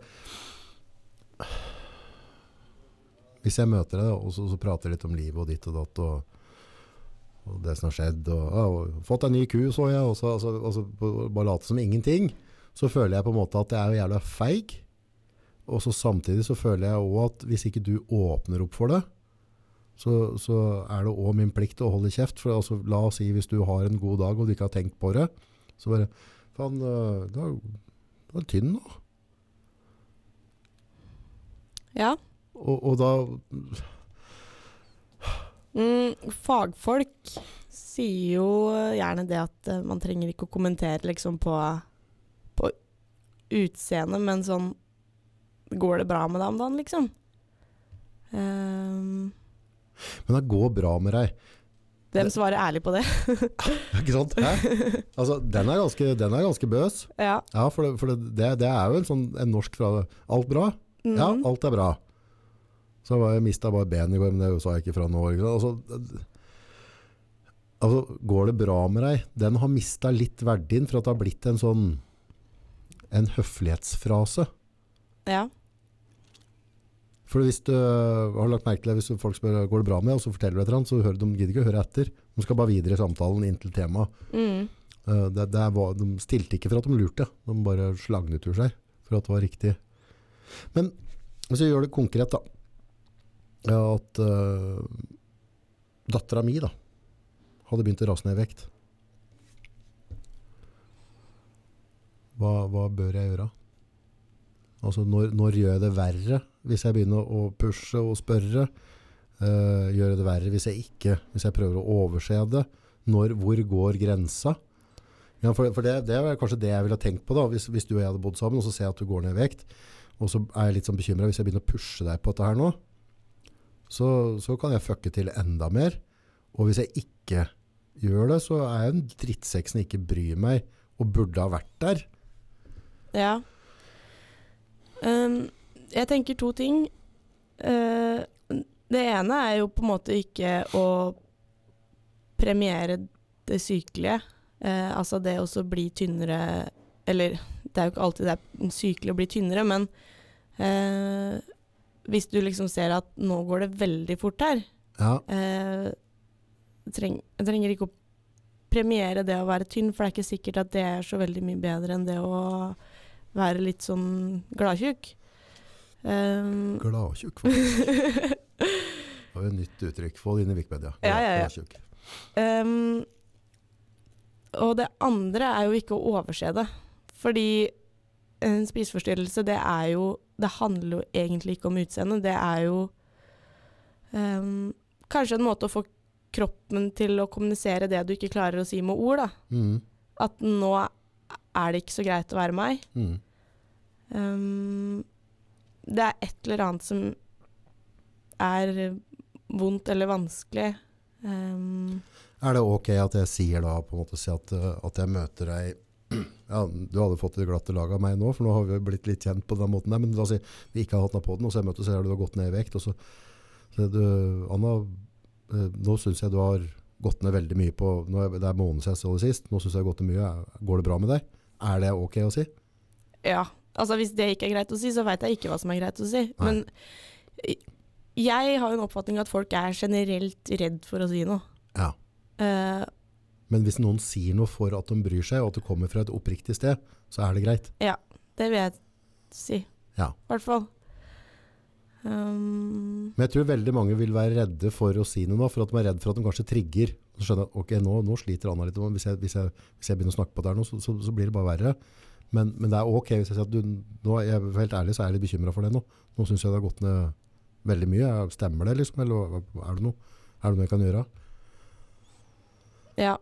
Hvis jeg møter deg og så, så prater litt om livet og ditt og datt og, og det som har skjedd og, og, og Fått ei ny ku, så jeg, og så altså, altså, bare late som ingenting, så føler jeg på en måte at jeg er jo jævla feig. Og så samtidig så føler jeg òg at hvis ikke du åpner opp for det, så, så er det òg min plikt å holde kjeft. For altså, la oss si hvis du har en god dag og du ikke har tenkt på det, så bare Faen, øh, du er, tynn nå. Ja. Og, og da Mm, fagfolk sier jo gjerne det at eh, man trenger ikke å kommentere liksom på, på utseendet, men sånn Går det bra med deg om dagen, liksom? Ehm, Men det går bra med deg. hvem svarer ærlig på det? Ikke sant? Altså, den, er ganske, den er ganske bøs. ja. Ja, for, det, for det, det, er jo en sånn en norsk fra Alt bra? Ja, Mhm. alt er bra. Så var jeg mista bare ben i går, men det sa jeg ikke fra nå. Ikke? Altså, altså, går det bra med deg? Den har mista litt verdien for at det har blitt en sånn en høflighetsfrase. ja. For hvis du har lagt merke til det, hvis folk spør går det bra med og så forteller du et eller annet, så hører de, de gidder ikke å høre etter. De skal bare videre i samtalen inn til temaet. Mm. Eh, Det, det var, de stilte ikke for at de lurte, de bare slagnet ur seg for at det var riktig. Men hvis vi gjør det konkret da, ja, at uh, dattera mi da, hadde begynt å rase ned i vekt. Hva, hva bør jeg gjøre? Altså, når, når gjør jeg det verre hvis jeg begynner å pushe og spørre? Uh, gjør jeg det verre hvis jeg ikke, hvis jeg prøver å overse det? Når, hvor går grensa? Ja, for for det, det er kanskje det jeg ville tenkt på da, hvis, hvis du og jeg hadde bodd sammen, og så ser jeg at du går ned i vekt, og så er jeg litt sånn bekymret hvis jeg begynner å pushe deg på dette her nå, så, så kan jeg fucke til enda mer. Og hvis jeg ikke gjør det, så er jeg en drittsekk som ikke bryr meg, og burde ha vært der. Ja. Ehm, jeg tenker to ting. Uh, det ene er jo på en måte ikke å premiere det sykelige. Uh, altså det å bli tynnere Eller det er jo ikke alltid det er sykelig å bli tynnere, men uh, hvis du liksom ser at nå går det veldig fort her Ja, treng, Jeg trenger ikke å premiere det å være tynn, for det er ikke sikkert at det er så veldig mye bedre enn det å være litt sånn gladtjukk. Um, gladtjukk faktisk. Det var jo et nytt uttrykk. Få det inn i Wikipedia. Ja, ja, ja. Um, og det andre er jo ikke å overse det. Fordi en spiseforstyrrelse, det er jo Det handler jo egentlig ikke om utseendet. Det er jo um, kanskje en måte å få kroppen til å kommunisere det du ikke klarer å si med ord, da. Mm, At nå er det ikke så greit å være meg. mm. Um, det er et eller annet som er vondt eller vanskelig. Um, Er det ok at jeg sier da, på en måte, si at, uh, at jeg møter deg ja, Du hadde fått det glatte laget av meg nå, for nå har vi blitt litt kjent på den måten der. Men la oss si vi ikke har hatt noe på den, og så jeg møter du har gått ned i vekt. Og så sier du, Anna, eh, nå syns jeg du har gått ned veldig mye på nå Det er måneden siden jeg så det sist. Nå syns jeg du har gått ned mye. Går det bra med deg? Er det ok å si? ja, altså hvis det ikke er greit å si, så veit jeg ikke hva som er greit å si. Nei. Men jeg har en oppfatning at folk er generelt redd for å si noe. Ja. Uh, Men hvis noen sier noe for at de bryr seg, og at det kommer fra et oppriktig sted, så er det greit. Ja, det vil jeg si. Ja. I hvert fall. Um, Men jeg tror veldig mange vil være redde for å si noe nå, for at de er redd for at de kanskje trigger Så skjønner jeg, ok, nå, nå sliter Anna litt. Hvis jeg, hvis, jeg, hvis jeg begynner å snakke på det her nå, så, så, så blir det bare verre. Men, men det er ok hvis jeg sier at du, nå er jeg helt ærlig, så er jeg litt bekymret for det nå. Nå synes jeg det har gått ned veldig mye. Stemmer det liksom? Eller er det noe, er det noe jeg kan gjøre? Ja.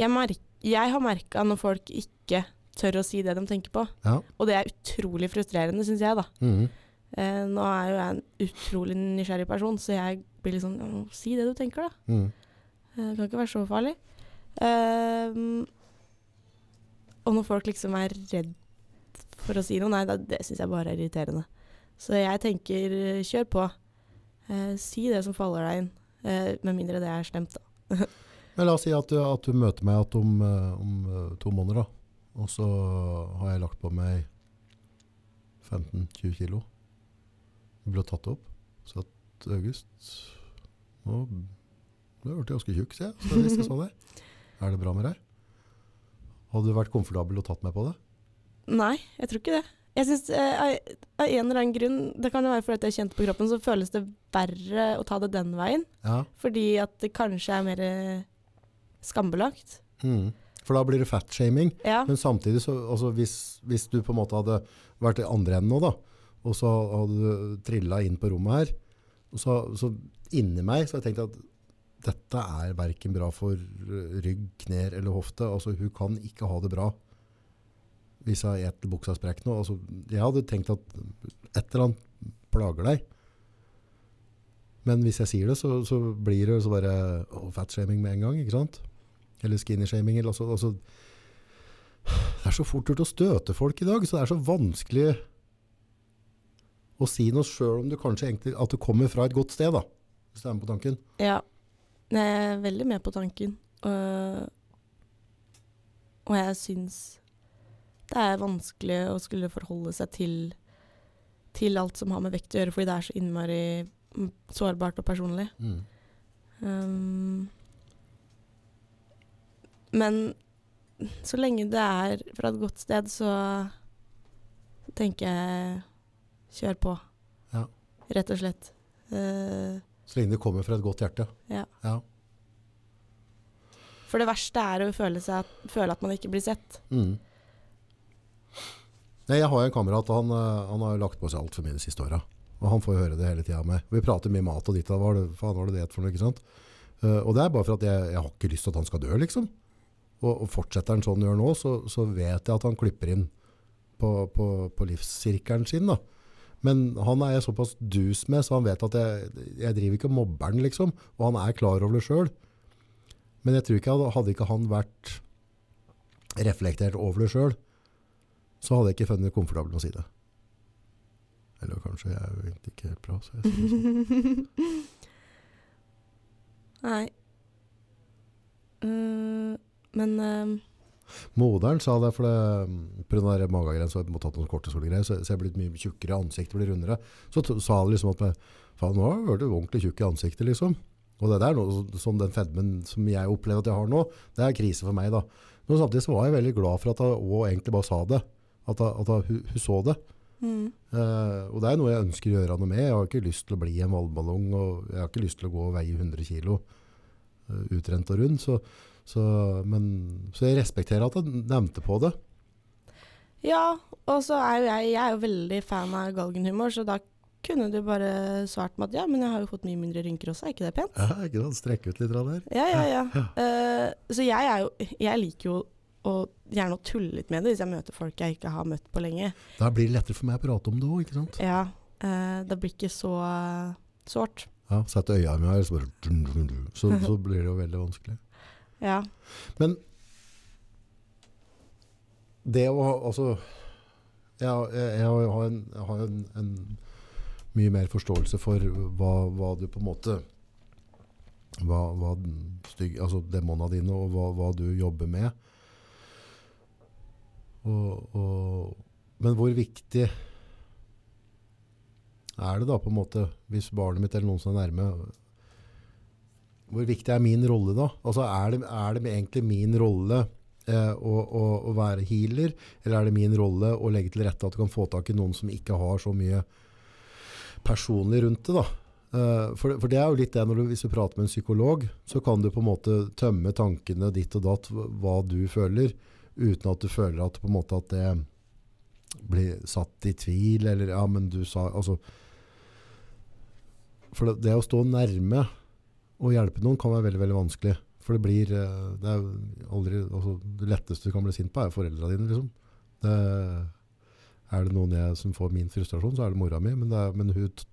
Jeg, merk, jeg har merka når folk ikke tør å si det de tenker på. Ja. Og det er utrolig frustrerende, syns jeg, da. Mhm. Eh, nå er jo jeg en utrolig nysgjerrig person, så jeg blir litt sånn Si det du tenker, da. Mhm. Eh, Det kan ikke være så farlig. Um, og når folk liksom er redd for å si noe, nei, da, det syns jeg bare er irriterende. Så jeg tenker, kjør på. Uh, si det som faller deg inn. Uh, med mindre det er slemt, da. Men la oss si at du, at du møter meg at om, om to måneder, da. Og så har jeg lagt på meg 15-20 kilo. Du ble tatt opp. Så at August Nå har blitt ganske tjukk, ser jeg. Hvis jeg så det. Er det bra med deg? Hadde du vært komfortabel og tatt meg på det? Nei, jeg tror ikke det. Jeg synes, eh, av, en eller annen grunn, det kan jo være fordi jeg kjente på kroppen, så føles det verre å ta det den veien. Ja. Fordi at det kanskje er mer skambelagt. Mm. For da blir det fatshaming. Ja. Men samtidig, så, altså hvis, hvis du på en måte hadde vært i andre enden nå, da, og så hadde du trilla inn på rommet her, så, så inni meg så har jeg tenkt at dette er verken bra for eh, rygg, knær eller hofte. Altså, hun kan ikke ha det bra hvis jeg et buksa sprekker nå. Altså, jeg hadde tenkt at et eller annet plager deg. Men hvis jeg sier det, så, så blir det så bare oh, fatshaming med en gang, ikke sant? Eller skinny-shaming. Altså, altså, det er så fort gjort å støte folk i dag, så det er så vanskelig å si noe sjøl om du kanskje egentlig at du kommer fra et godt sted, da. Hvis du er med på tanken. ja. Jeg er veldig med på tanken. Og, og jeg syns det er vanskelig å skulle forholde seg til, til alt som har med vekt å gjøre, fordi det er så innmari mm, sårbart og personlig. Mm. Um, men så lenge det er fra et godt sted, så tenker jeg kjør på. Ja. Rett og slett. Uh, Så lenge det kommer fra et godt hjerte. ja. Ja. For det verste er å føle, at, føle at man ikke blir sett. Mm. Nei, jeg har en kamerat, han, eh, han har lagt på seg altfor mye de siste åra. Og han får høre det hele tida med. Vi prater mye mat og ditt og hva det, faen var det det for noe, ikke sant? Uh, og det er bare for at jeg, jeg har ikke lyst til at han skal dø, liksom. Og, og fortsetter han sånn han gjør nå, så, så vet jeg at han klipper inn på, på, på livssirkelen sin, da. Men han er jeg såpass dus med, så han vet at jeg, jeg driver ikke og mobber han, liksom. Og han er klar over det sjøl. Men jeg tror ikke hadde, ikke han vært reflektert over det sjøl, så hadde jeg ikke funnet det komfortabelt med å si det. Eller kanskje jeg er jo egentlig ikke helt bra. Så jeg sier det sånn. Nei. Uh, men eh, Moderen sa det, for det, på den der magegrensa, jeg måtte ha noen kortisolgreier, så, så jeg blitt mye tjukkere, ansiktet blir rundere. Så sa han liksom at jeg, faen, nå har du ordentlig tjukk i ansiktet, liksom. Og det der, sånn den fedmen som jeg opplever at jeg har nå, det er krise for meg da. Men samtidig så var jeg veldig glad for at hun egentlig bare sa det. At, at hun, hun så det. mm, Uh, og det er noe jeg ønsker å gjøre noe med. Jeg har ikke lyst til å bli en valgballong, og jeg har ikke lyst til å gå og veie 100 kilo uh, utrent og rund. Så, så, men, så jeg respekterer at jeg nevnte på det. Ja, og så er jo jeg, jeg er jo veldig fan av galgenhumor, så da kunne du bare svart med at ja, men jeg har jo fått mye mindre rynker også, er ikke det pent? Ja, ikke sant? Strekke ut litt der. Ja, ja, ja. Eh, så jeg er jo Jeg liker jo å gjerne å tulle litt med det hvis jeg møter folk jeg ikke har møtt på lenge. Da blir det lettere for meg å prate om det òg, ikke sant? Ja, Uh, det blir ikke så uh, sårt. Ja, Sett øya mi her, så, bare, så, så blir det jo veldig vanskelig. Ja. Men det å Altså Jeg, jeg, jeg har, en, jeg har en, en mye mer forståelse for hva, hva du på en måte hva, hva styg, altså demonene dine og hva, hva du jobber med. Og, og, men hvor viktig er det da på en måte, hvis barnet mitt eller noen som er nærme, hvor viktig er min rolle da? Altså er det, er det egentlig min rolle eh, å, å, å være healer, eller er det min rolle å legge til rette at du kan få tak i noen som ikke har så mye personlig rundt det da? Eh, for, for det er jo litt det du, hvis du prater med en psykolog, så kan du på en måte tømme tankene ditt og datt, hva du føler, uten at du føler at på en måte at det blir satt i tvil, eller ja, men du sa, altså, for det, det å stå nærme og hjelpe noen kan være veldig, veldig vanskelig. For det blir, eh, det aldri, altså, det letteste du kan bli sint på er foreldra dine, liksom. Det, er det noen jeg som får min frustrasjon, så er det mora mi, men, det er, men hun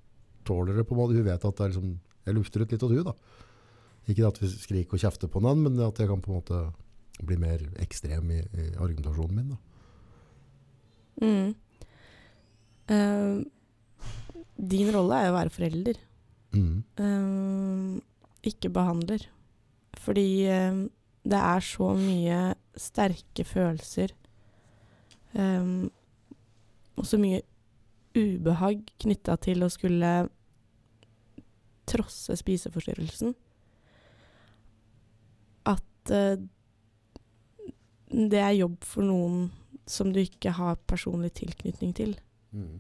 tåler det på en måte. Hun vet at det er liksom, jeg lufter ut litt av hun da. Ikke at vi skriker og kjefter på den, men at jeg kan på en måte bli mer ekstrem i, i argumentasjonen min. Da. Mm. Uh, din rolle er jo å være forelder, Mm. eh, ikke behandler. Fordi eh, det er så mye sterke følelser eh, og så mye ubehag knytta til å skulle trosse spiseforstyrrelsen. At eh, det er jobb for noen som du ikke har personlig tilknytning til. Mm.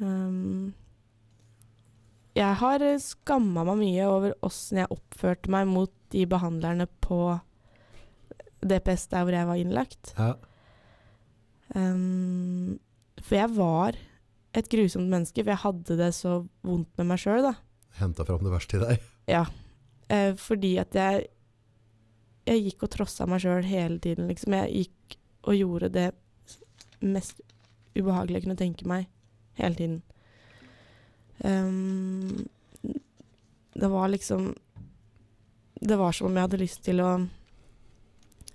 Um, jeg har skamma meg mye over åssen jeg oppførte meg mot de behandlerne på DPS der hvor jeg var innlagt. Ja. Um, for jeg var et grusomt menneske, for jeg hadde det så vondt med meg sjøl, da. Henta fram det verste i deg. Ja. Uh, fordi at jeg Jeg gikk og trossa meg sjøl hele tiden, liksom. Jeg gikk og gjorde det mest ubehagelige jeg kunne tenke meg, hele tiden. Ehm, det var liksom Det var som om jeg hadde lyst til å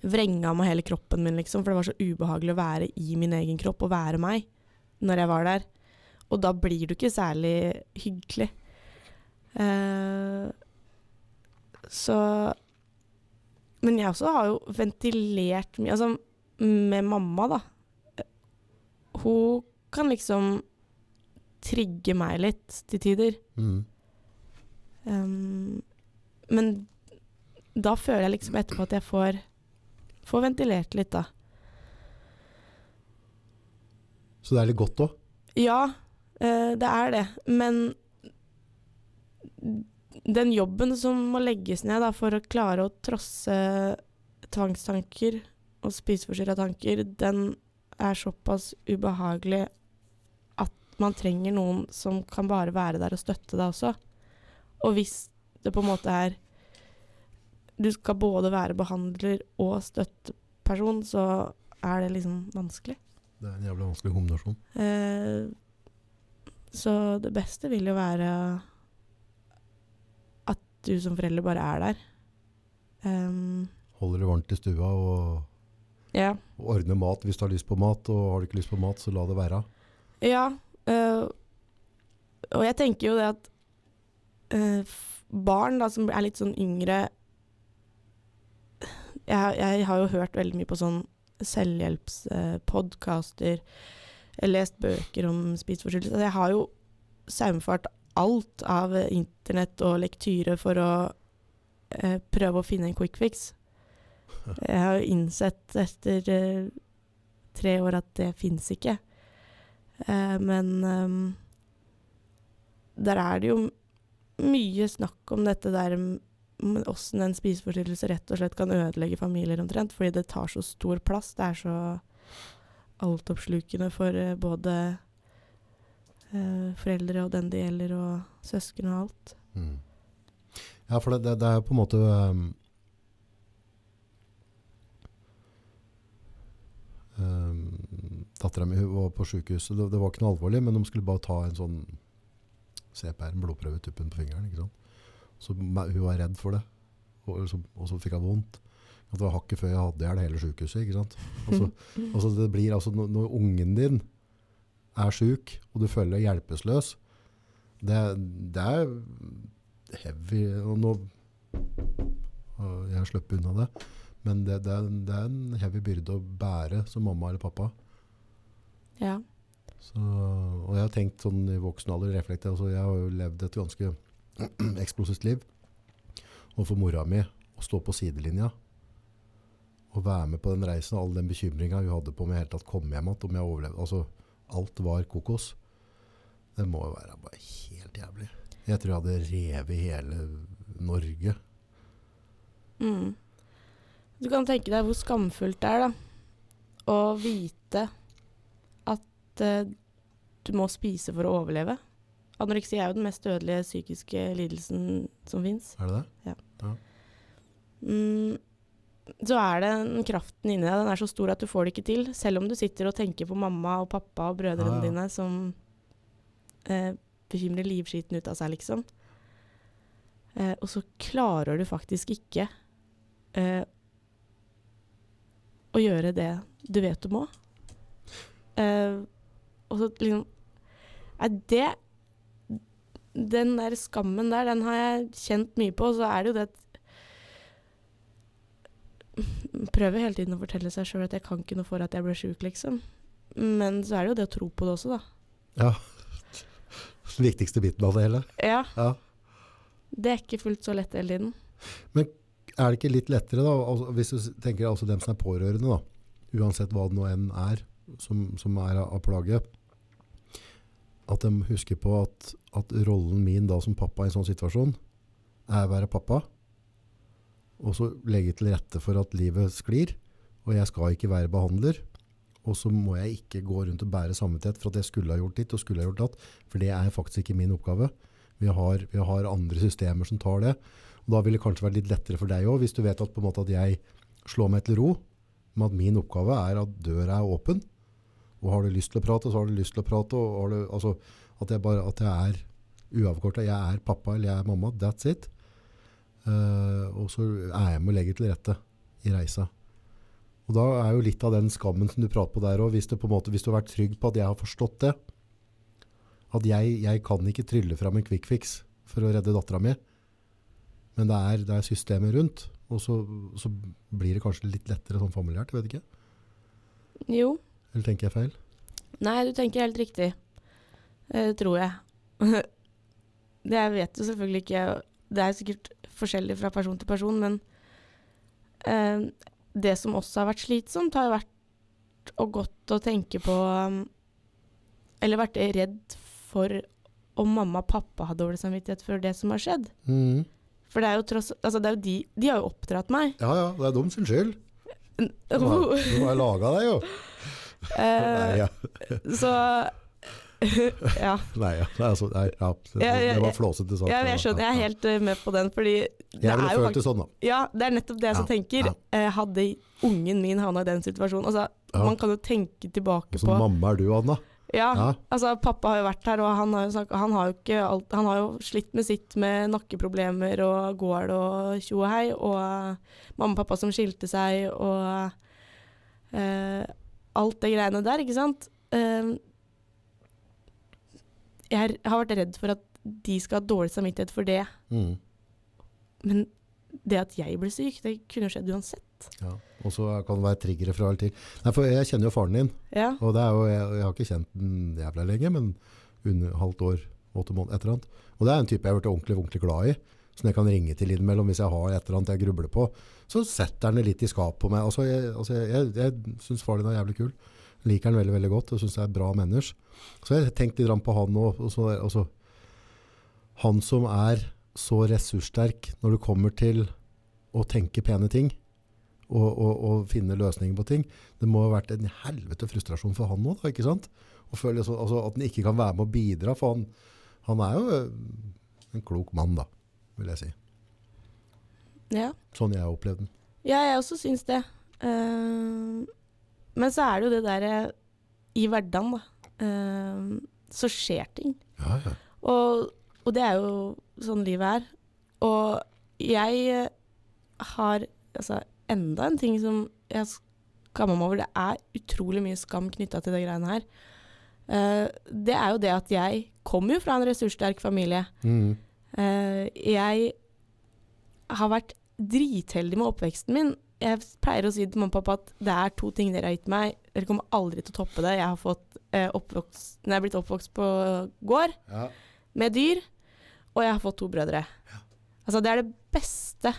vrenge av meg hele kroppen min, liksom. For det var så ubehagelig å være i min egen kropp og være meg når jeg var der. Og da blir du ikke særlig hyggelig. Uh, så Men jeg også har jo ventilert mye Altså, med mamma, da. Hun kan liksom trigge meg litt til tider. Mm. Um, men da føler jeg liksom etterpå at jeg får, får ventilert litt, da. Så det er litt godt òg. Ja, eh, det er det. Men den jobben som må legges ned da, for å klare å trosse tvangstanker og spiseforstyrra tanker, den er såpass ubehagelig man trenger noen som kan bare være der og støtte deg også. Og hvis det på en måte er Du skal både være behandler og støtteperson, så er det liksom vanskelig. Det er en jævlig vanskelig kombinasjon. Eh, så det beste vil jo være at du som forelder bare er der. Um, Holder det varmt i stua og ja. ordner mat hvis du har lyst på mat. Og har du ikke lyst på mat, så la det være. Ja. Eh, og jeg tenker jo det at uh, barn da, som er litt sånn yngre jeg, jeg har jo hørt veldig mye på sånn selvhjelpspodkaster, lest bøker om spiseforstyrrelser. Altså, Jeg har jo saumfart alt av internett og lektyre for å eh, prøve å finne en quick fix. Jeg har jo innsett etter eh, tre år at det fins ikke. Eh, men um, der er det jo mye snakk om dette der med åssen en spiseforstyrrelse rett og slett kan ødelegge familier omtrent, fordi det tar så stor plass. Det er så altoppslukende for eh, både eh, foreldre og den det gjelder, og søsken og alt. Mm. Ja, for det, det, det er jo på en måte um, um, Dattera mi var på sykehuset. Det, det var ikke noe alvorlig, men de skulle bare ta en sånn CPR, en blodprøve i tuppen på fingeren. Ikke sant? Så hun var redd for det, og så, og så fikk hun vondt. At det var hakket før jeg hadde i hjel hele sykehuset. Ikke sant? Og så, det blir altså når, når ungen din er syk, og du føler deg hjelpeløs, det, det er heavy og nå, og Jeg har sluppet unna det, men det, det, er, det er en heavy byrde å bære som mamma eller pappa. Ja. Så, og jeg har tenkt sånn i voksen alder, reflektert, altså jeg har jo levd et ganske eksplosivt liv. Og for mora mi å stå på sidelinja og være med på den reisen, og all den bekymringa hun hadde på om jeg helt tatt kom hjem igjen, om jeg overlevde. Altså, alt var kokos. Det må jo være bare helt jævlig. Jeg tror jeg hadde revet hele Norge. Mm. Du kan tenke deg hvor skamfullt det er da, å vite at eh, du må spise for å overleve. Anoreksi er jo den mest dødelige psykiske lidelsen som fins. Er det det? Mm, så er det den kraften inni deg, den er så stor at du får det ikke til. Selv om du sitter og tenker på mamma og pappa og brødrene Ja, ja. dine som eh, bekymrer livskiten ut av seg, liksom. Eh, og så klarer du faktisk ikke eh, å gjøre det du vet du må. Eh, og så liksom Nei, det Den der skammen der, den har jeg kjent mye på. Og så er det jo det at Prøver hele tiden å fortelle seg sjøl at jeg kan ikke noe for at jeg ble sjuk, liksom. Men så er det jo det å tro på det også, da. Ja. Den viktigste biten av det hele. Ja, Ja. det er ikke fullt så lett hele tiden. Men Er det ikke litt lettere, da, altså, hvis du tenker altså dem som er pårørende, da, uansett hva det nå enn er som, som er av, av plage, at de husker på at, at rollen min da som pappa i en sånn situasjon er å være pappa, og så legge til rette for at livet sklir, og jeg skal ikke være behandler, og så må jeg ikke gå rundt og bære samvittighet for at jeg skulle ha gjort ditt og skulle ha gjort datt, for det er faktisk ikke min oppgave. Vi har, vi har andre systemer som tar det, og da vil det kanskje være litt lettere for deg òg, hvis du vet at, måte at jeg slår meg til ro med at min oppgave er at døra er åpen. Og har du lyst til å prate, så har du lyst til å prate. Du, altså, at, jeg bare, at jeg er uavkorta. Jeg er pappa eller jeg er mamma. That's it. Uh, og så er jeg med å legge til rette i reisa. Og da er jo litt av den skammen som du prater på der òg, hvis, hvis du har vært trygg på at jeg har forstått det. At jeg, jeg kan ikke trylle fram en quick fix for å redde dattera mi. Men det er, det er systemet rundt. Og så, så blir det kanskje litt lettere sånn familiært. Jeg vet ikke. Jo. Eller tenker jeg feil? Nei, du tenker helt riktig. Det tror jeg. det jeg vet jo selvfølgelig ikke Det er sikkert forskjellig fra person til person, men uh, det som også har vært slitsomt, har vært og godt å tenke på um, Eller vært redd for om mamma og pappa har dårlig samvittighet for det som har skjedd. Mm. For det er jo tross Altså, det er jo de De har jo oppdratt meg. Ja, ja, det er dem sin skyld. De har, har laga deg, jo. Nei, ja. Så Ja. Nei, ja. Altså, nei, ja. Det, det var flåsete sagt. Ja, jeg skjønner, jeg er helt eh, med på den, fordi det er jo det sånn, da. Ja, det er nettopp det jeg Ja, tenker. Eh, hadde ungen min havna i den situasjonen altså. Man kan jo tenke tilbake Også på mamma er du, Anna? ja, altså Pappa har jo vært her, og han har jo, sagt, han har jo alt Han har jo slitt med sitt med nakkeproblemer og gård og tjo og hei, og eh, mamma og pappa som skilte seg, og eh, alt det greiene der, ikke sant. Eh, jeg har vært redd for at de skal ha dårlig samvittighet for det. Mm. Men det at jeg ble syk, det kunne skjedd uansett. Ja. Og så kan det være triggere fra eller til. Nei, for jeg kjenner jo faren din, Ja. og det er jo, jeg, jeg har ikke kjent den jævla lenge, men under halvt år, åtte måneder, et eller annet. Og det er en type jeg har vært ordentlig, ordentlig glad i, som jeg kan ringe til innimellom hvis jeg har et eller annet jeg grubler på. Så setter han det litt i skap på meg. Altså, jeg, altså, jeg, jeg, jeg syns far din er jævlig kul. Liker han veldig, veldig godt, og syns det er bra menneske. Så jeg tenkte litt på han òg. Og så, han som er så ressurssterk når det kommer til å tenke pene ting og, og, og finne løsninger på ting. Det må ha vært en helvete frustrasjon for han òg, ikke sant? Altså, at han ikke kan være med å bidra, for han, han er jo en klok mann, da, vil jeg si. ja. Sånn jeg har opplevd den. Ja, jeg også syns det. Uh, men så er det jo det derre I hverdagen, da. Uh, så skjer ting. Ja, ja. Og, og det er jo sånn livet er. Og jeg eh, har altså enda en ting som jeg skammer meg over. Det er utrolig mye skam knytta til de greiene her. Uh, det er jo det at jeg kommer jo fra en ressurssterk familie. Mhm. Eh, jeg har vært dritheldig med oppveksten min. Jeg pleier å si til mamma og pappa at det er to ting dere har gitt meg. Dere kommer aldri til å toppe det. Jeg har fått eh, oppvokst, når jeg er blitt oppvokst på gård ja. med dyr, og jeg har fått to brødre. Altså, det er det beste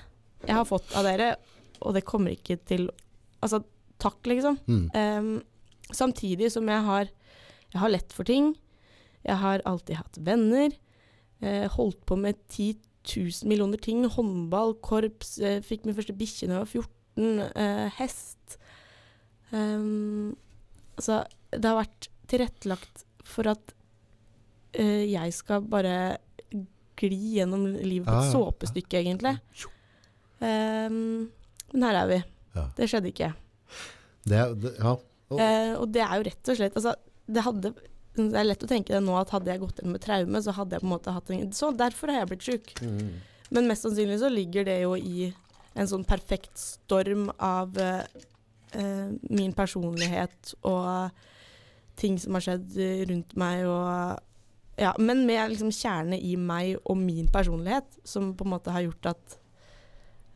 jeg har fått av dere, og det kommer ikke til Altså, takk, liksom. Mm. Um, samtidig som jeg har, jeg har lett for ting. Jeg har alltid hatt venner. Eh, holdt på med 10 000 millioner ting. Håndball, korps, eh, fikk min første bikkje da jeg var 14, eh, hest. Um, altså, det har vært tilrettelagt for at eh, jeg skal bare gli gjennom livet på et ja. såpestykke, egentlig. Um, men her er vi. Ja. Det skjedde ikke. Det, det, ja. oh. Eh, og det er jo rett og slett altså, det, hadde, det er lett å tenke det nå at hadde jeg gått inn med traume, så hadde jeg på en måte hatt en Så derfor har jeg blitt sjuk. Mm. Men mest sannsynlig så ligger det jo i en sånn perfekt storm av eh, eh, min personlighet og ting som har skjedd rundt meg og Ja, men med liksom kjerne i meg og min personlighet, som på en måte har gjort at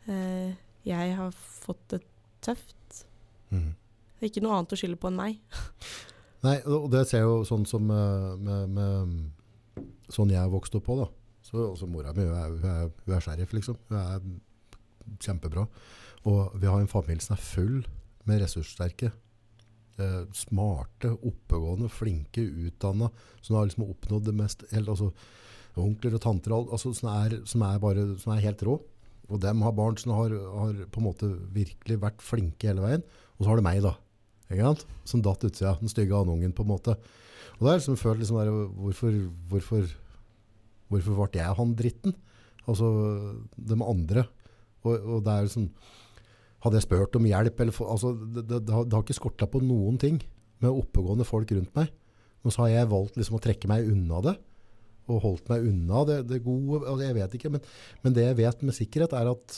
eh, jeg har fått det tøft. Mm. Det ikke noe annet å skylde på enn meg. Nei, og det ser jeg jo sånn som eh, med, med, Sånn jeg vokste opp på, da. Så også mora mi hun er, hun er, hun er sheriff, liksom. Hun er kjempebra. Og vi har en familie som er full med ressurssterke. Eh, smarte, oppegående, flinke, utdanna. Som har liksom oppnådd det mest helt, altså, Onkler og tanter altså, som, er, som, er bare, som er helt rå. Og dem har barn som har, har på en måte virkelig vært flinke hele veien. Og så har det meg, da. Som datt utsida. Den stygge andungen, på en måte. Og det er liksom følt liksom der, hvorfor, hvorfor, hvorfor ble jeg han dritten? Altså, de andre. Og, og det er liksom Hadde jeg spurt om hjelp eller for, altså, det, det, det, har, det har ikke skorta på noen ting med oppegående folk rundt meg. Og så har jeg valgt liksom å trekke meg unna det. Og holdt meg unna det, det gode. Altså, jeg vet ikke, men, men det jeg vet med sikkerhet, er at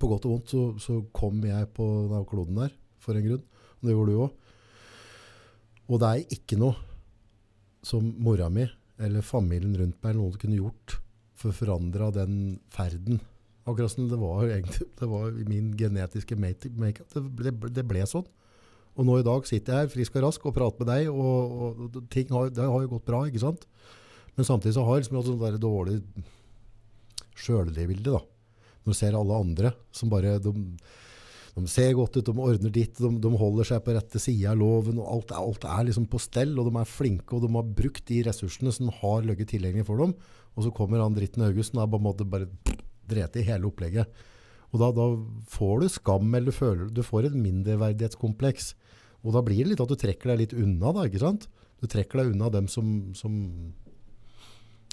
på godt og vondt så, så kom jeg på kloden der for en grunn. Og det gjorde du òg. Og det er ikke noe som mora mi eller familien rundt meg eller noen kunne gjort for å forandre den ferden. Akkurat som det var, egentlig, det var min genetiske make- makeup. Det, ble- det ble sånn. Og nå i dag sitter jeg her frisk og rask og prater med deg, og, og ting har, det har jo gått bra, ikke sant? Men samtidig så har jeg liksom hatt sånn der dårlig sjølbilde, da. Når du ser alle andre som bare de, de ser godt ut, de ordner ditt, de, de holder seg på rette sida av loven, og alt, alt er liksom på stell, og de er flinke, og de har brukt de ressursene som har ligget tilgjengelig for dem. Og så kommer han dritten Augusten og på bare drete i hele opplegget. Og da, da får du skam, eller du føler du får et mindreverdighetskompleks. Og da blir det litt at du trekker deg litt unna, da, ikke sant? Du trekker deg unna dem som, som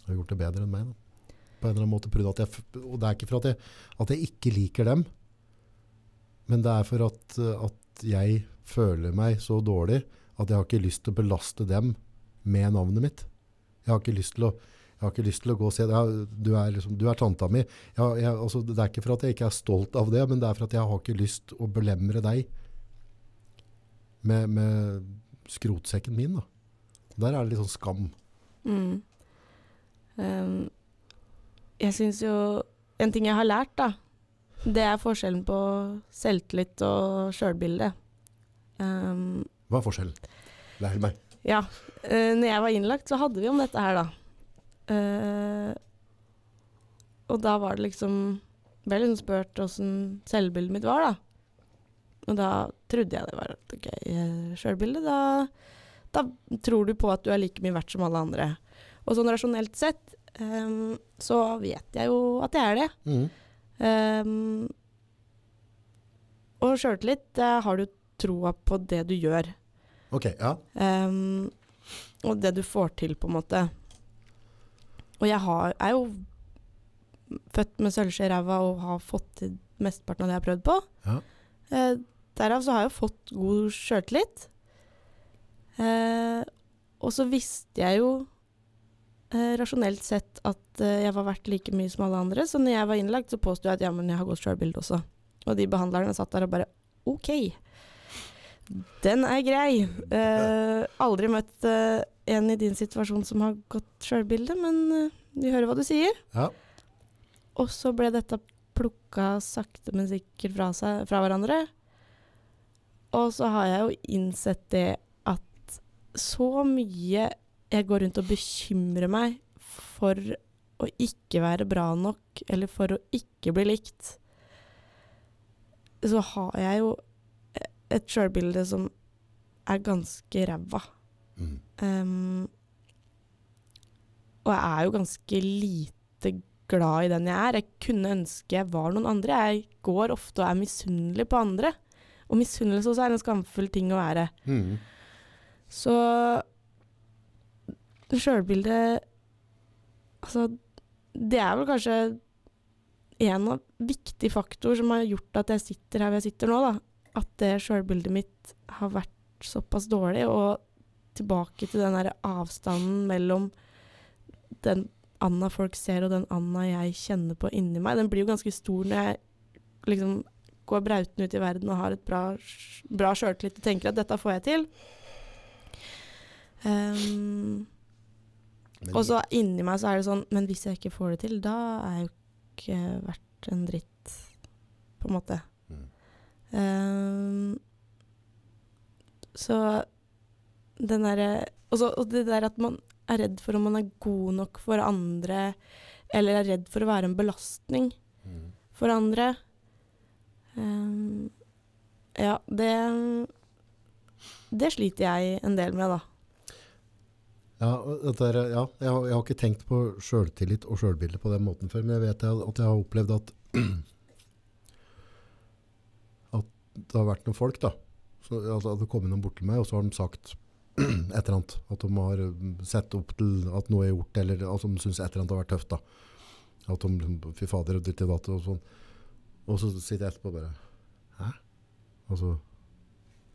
har gjort det bedre enn meg, da. På en eller annen måte. At jeg, og det er ikke for at jeg, at jeg ikke liker dem, men det er for at, eh, at jeg føler meg så dårlig at jeg har ikke lyst til å belaste dem med navnet mitt. Jeg har ikke lyst til å, lyst til å gå og ja, du, er liksom, du er tanta mi. Jeg, jeg, altså, det er ikke for at jeg ikke er stolt av det, men det er for at jeg har ikke lyst å belemre deg med, med skrotsekken min. Da. Der er det litt sånn skam. Mm. Um, jeg syns jo En ting jeg har lært, da, det er forskjellen på selvtillit og sjølbilde. Um, Hva er forskjellen? Lær meg. ja. Uh, når jeg var innlagt, så hadde vi om dette her, da. Uh, og da var det liksom Ble liksom spurt åssen selvbildet mitt var, da. Og da trodde jeg det var et ok, eh, sjølbilde. Da, da tror du på at du er like mye verdt som alle andre. Og sånn rasjonelt sett um, så vet jeg jo at jeg er det. Mm. Um, og sjøltillit, uh, har du troa på det du gjør. Ok, ja. Um, og det du får til, på en måte. Og jeg har, er jo født med sølvskje i ræva og har fått til mesteparten av det jeg har prøvd på. Ja. Eh, derav så har jeg jo fått god sjøltillit. Eh, og så visste jeg jo eh, rasjonelt sett at eh, jeg var verdt like mye som alle andre, så når jeg var innlagt, så påsto jeg at ja, men jeg har godt sjølbilde også. Og de behandlerne satt der og bare OK. Den er grei. Eh, aldri møtt eh, en i din situasjon som har godt sjølbilde, men eh, vi hører hva du sier. Ja. Og så ble dette plukka sakte, men sikkert fra, seg, fra hverandre. Og så har jeg jo innsett det at så mye jeg går rundt og bekymrer meg for å ikke være bra nok, eller for å ikke bli likt, så har jeg jo et sjølbilde som er ganske ræva. Mm. Um, Og jeg er jo ganske lite glad i den jeg er. Jeg kunne ønske jeg var noen andre. Jeg går ofte og er misunnelig på andre. Og misunnelse også er en skamfull ting å være. Mm. Så sjølbildet Altså, det er vel kanskje en av viktige faktorer som har gjort at jeg sitter her hvor jeg sitter nå, da. At det sjølbildet mitt har vært såpass dårlig. Og tilbake til den derre avstanden mellom den Anna folk ser, og den Anna jeg kjenner på inni meg. Den blir jo ganske stor når jeg liksom går brautende ut i verden og har et bra, bra sjøltillit og tenker at dette får jeg til. Um, og så inni meg så er det sånn Men hvis jeg ikke får det til, da er jeg jo ikke verdt en dritt, på en måte. Mm. Um, så den derre og, det der at man er redd for om man er god nok for andre, eller er redd for å være en belastning Mm. for andre. Um, ja, det Det sliter jeg en del med, da. Ja, er, ja jeg, har, jeg har ikke tenkt på sjøltillit og sjølbilde på den måten før, men jeg vet at jeg har opplevd at at det har vært noen folk da, så, altså, det kom noen bort til meg, og så har de sagt et eller annet, at de har mm, sett opp til at noe er gjort, eller at de synes et eller annet har vært tøft da. At de, liksom, fy fader, og ditt og datt og sånn. Og så sitter jeg etterpå og bare, hæ? Og så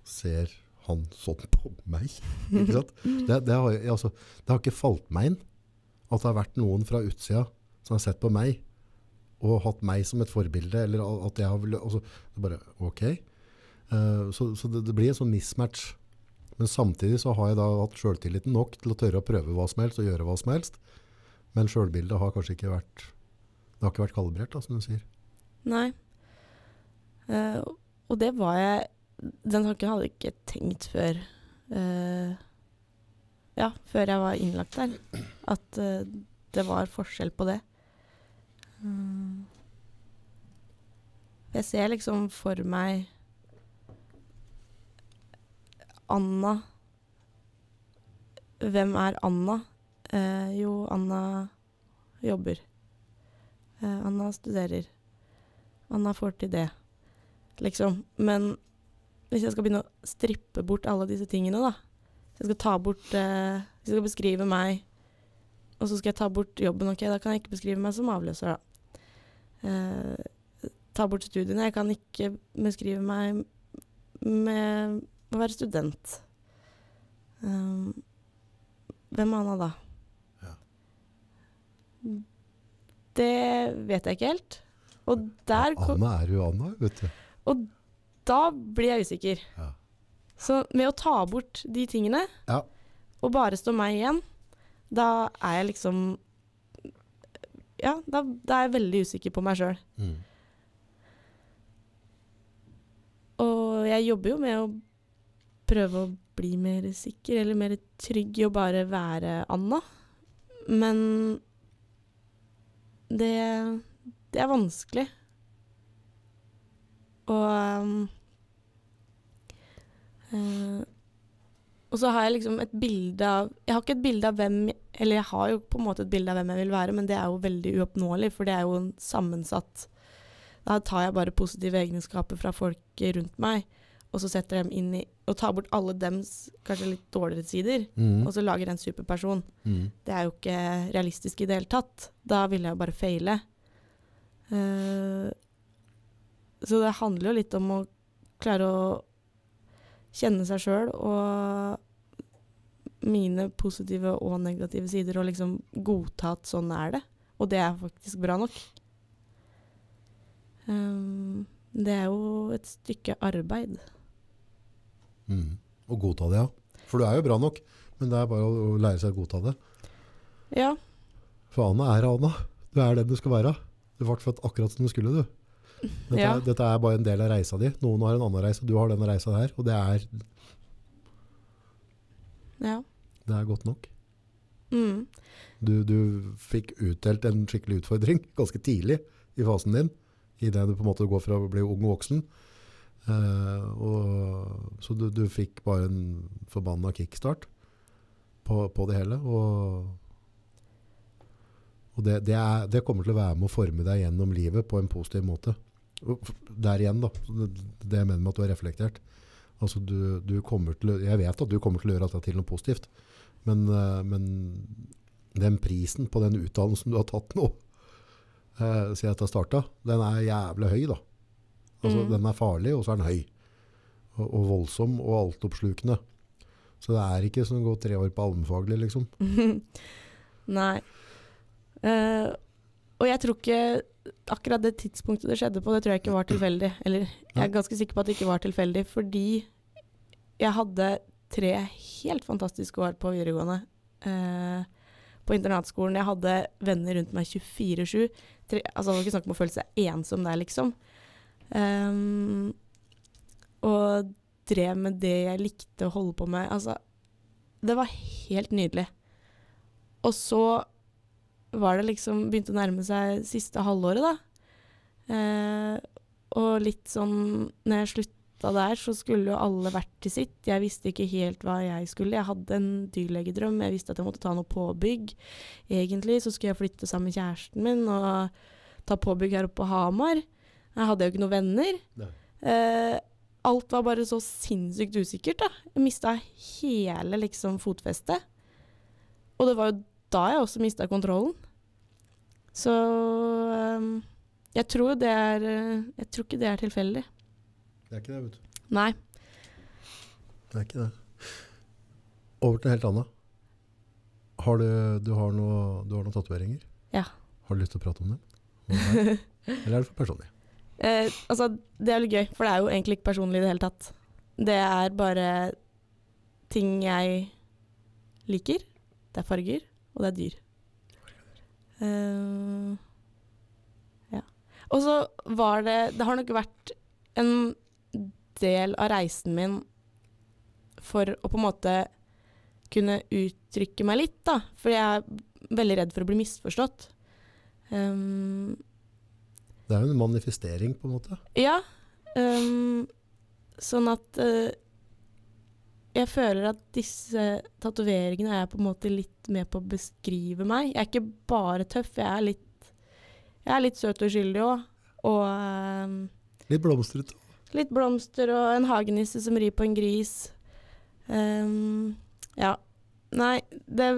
ser han sånn på meg, ikke sant? Det, det, har, altså, det har ikke falt meg inn at det har vært noen fra utsida som har sett på meg og hatt meg som et forbilde, eller at jeg har vel- altså, det bare, ok. Uh, så så det, det blir en sånn mismatch. Men samtidig så har jeg da hatt selvtilliten nok til å tørre å prøve hva som helst og gjøre hva som helst. Men selvbildet har kanskje ikke vært, det har ikke vært kalibrert, da, som du sier. Nei. Uh, og det var jeg Den tanken hadde jeg ikke tenkt før uh, Ja, før jeg var innlagt der. At uh, det var forskjell på det. Mm. Jeg ser liksom for meg Anna Hvem er Anna? Uh, jo, Anna jobber. Anna studerer. Anna får til det, liksom. Men hvis jeg skal begynne å strippe bort alle disse tingene, da Hvis jeg skal ta bort eh, Hvis jeg skal beskrive meg, og så skal jeg ta bort jobben, ok, da kan jeg ikke beskrive meg som avløser, da. Eh, ta bort studiene. Jeg kan ikke beskrive meg med å være student. Um, hvem er Anna da? Ja. Det vet jeg ikke helt. Og der kom, Anna er jo Anna, vet du. og da blir jeg usikker. Ja. Så med å ta bort de tingene, Ja. og bare stå meg igjen, da er jeg liksom Ja, da, da er jeg veldig usikker på meg sjøl. Mm. Og jeg jobber jo med å prøve å bli mer sikker, eller mer trygg i å bare være Anna. Men det, det er vanskelig. Og eh, Og så har jeg liksom et bilde av Jeg har ikke et bilde av hvem Eller jeg har jo på en måte et bilde av hvem jeg vil være, men det er jo veldig uoppnåelig, for det er jo en sammensatt Da tar jeg bare positive egenskaper fra folk rundt meg, og så setter jeg dem inn i Og tar bort alle dems kanskje litt dårligere sider, Mm. og så lager jeg en superperson. Mm. Det er jo ikke realistisk i det hele tatt. Da vil jeg jo bare feile. Eh, så det handler jo litt om å klare å kjenne seg sjøl og mine positive og negative sider, og liksom godta at sånn er det. Og det er faktisk bra nok. Um, det er jo et stykke arbeid. Mm. Og godta det, ja. For du er jo bra nok, men det er bare å å lære seg å godta det. Ja, For Anna er Anna. Du er den du skal være. Du ble født akkurat som du skulle, du. Dette, Ja. er, dette er bare en del av reisa di. Noen har en annen reise, du har denne reisa her. Og det er, ja. det er godt nok. Mm. Du, du fikk utdelt en skikkelig utfordring ganske tidlig i fasen din. I det du på en måte går fra å bli ung og voksen. Uh, og, så du, du fikk bare en forbanna kickstart på, på det hele. Og Og det, det, er, det kommer til å være med å forme deg gjennom livet på en positiv måte. Der igjen, da. Det, jeg mener med at du er reflektert. Altså, du, du kommer til, jeg vet at du kommer til å gjøre dette til noe positivt. Men, eh, men den prisen på den utdannelsen du har tatt nå, eh, siden dette starta, den er jævlig høy, da. Altså, Mm. Den er farlig, og så er den høy. Og, og voldsom og altoppslukende. Så det er ikke som å gå tre år på allmennfaglig, liksom. Nei. Eh, og jeg tror ikke akkurat det tidspunktet det skjedde på, det tror jeg ikke var tilfeldig. Eller jeg er ganske sikker på at det ikke var tilfeldig, fordi jeg hadde tre helt fantastiske år på videregående. Uh, på internatskolen. Jeg hadde venner rundt meg 24-7. Altså, det var ikke snakk om å føle seg ensom der, liksom. Um, og drev med det jeg likte å holde på med. Altså, det var helt nydelig. Og så var det liksom Begynte å nærme seg siste halvåret, da. Eh, og litt sånn Når jeg slutta der, så skulle jo alle vært til sitt. Jeg visste ikke helt hva jeg skulle. Jeg hadde en dyrlegedrøm. Jeg visste at jeg måtte ta noe påbygg. Egentlig så skulle jeg flytte sammen med kjæresten min og ta påbygg her oppe på Hamar. Jeg hadde jo ikke noen venner. Eh, alt var bare så sinnssykt usikkert, da. Jeg mista hele liksom fotfestet. Og det var jo da har jeg også mista kontrollen. Så um, jeg tror det er eh, Jeg tror ikke det er tilfeldig. Det er ikke det, vet du. Nei. Det er ikke det. Over til noe helt annet. Har du, du har noe- du har noen tatoveringer? Ja. Har du lyst til å prate om dem? Er? Eller er det for personlig? Eh, altså, det er litt gøy, for det er jo egentlig ikke personlig i det hele tatt. Det er bare ting jeg liker. Det er farger, og det er dyr. Uh, ja. Og så var det Det har nok vært en del av reisen min for å på en måte kunne uttrykke meg litt, da. For jeg er veldig redd for å bli misforstått. Um, Det er jo en manifestering, på en måte. ja. Um, sånn at eh, Jeg føler at disse tatoveringene er på en måte litt med på å beskrive meg. Jeg er ikke bare tøff, jeg er litt, jeg er litt søt og uskyldig òg. Og um, Litt blomstrete. litt blomster og en hagenisse som rir på en gris. Um, ja. Nei, det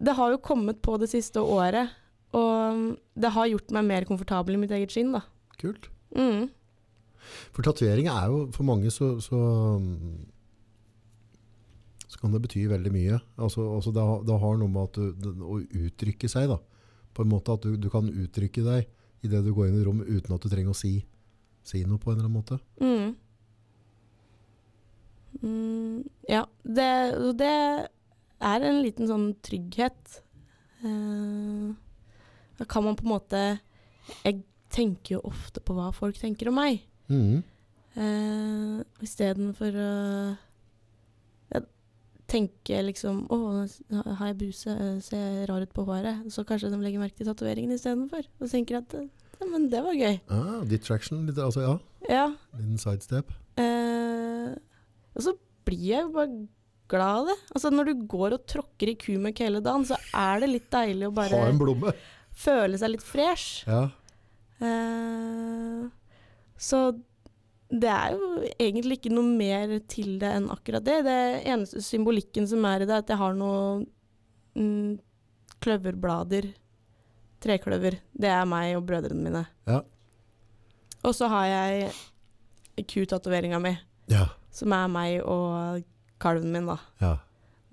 Det har jo kommet på det siste året. Og det har gjort meg mer komfortabel i mitt eget skinn, da. Kult. Mm. For tatovering er jo for mange så, så så kan det bety veldig mye. Altså, altså det, har- det har noe med at du, å uttrykke seg, da. På en måte at du, du kan uttrykke deg i det du går inn i rom uten at du trenger å si, si noe på en eller annen måte. Mm. Mm, ja, det, det er en liten sånn trygghet. Eh, da kan man på en måte Jeg tenker jo ofte på hva folk tenker om meg. Mm. Uh, Istedenfor å ja, tenke liksom Å, har jeg buse? eh, Ser jeg rar ut på håret? Så kanskje de legger merke til tatoveringen istedenfor. Og tenker at ja, men det var gøy. Ah, detraction, litt, altså ja. Ja. Liten sidestep. Eh, og så blir jeg jo bare glad av det. Altså Når du går og tråkker i kumøkk hele dagen, så er det litt deilig å bare Ha en blomme. føle seg litt fresh. Ja. Eh, så det er jo egentlig ikke noe mer til det enn akkurat det. Det eneste symbolikken som er i det, er at jeg har noen mm, kløverblader. Trekløver. Det er meg og brødrene mine. Ja. Og så har jeg kutatoveringa mi. Ja. Som er meg og kalven min, da. ja.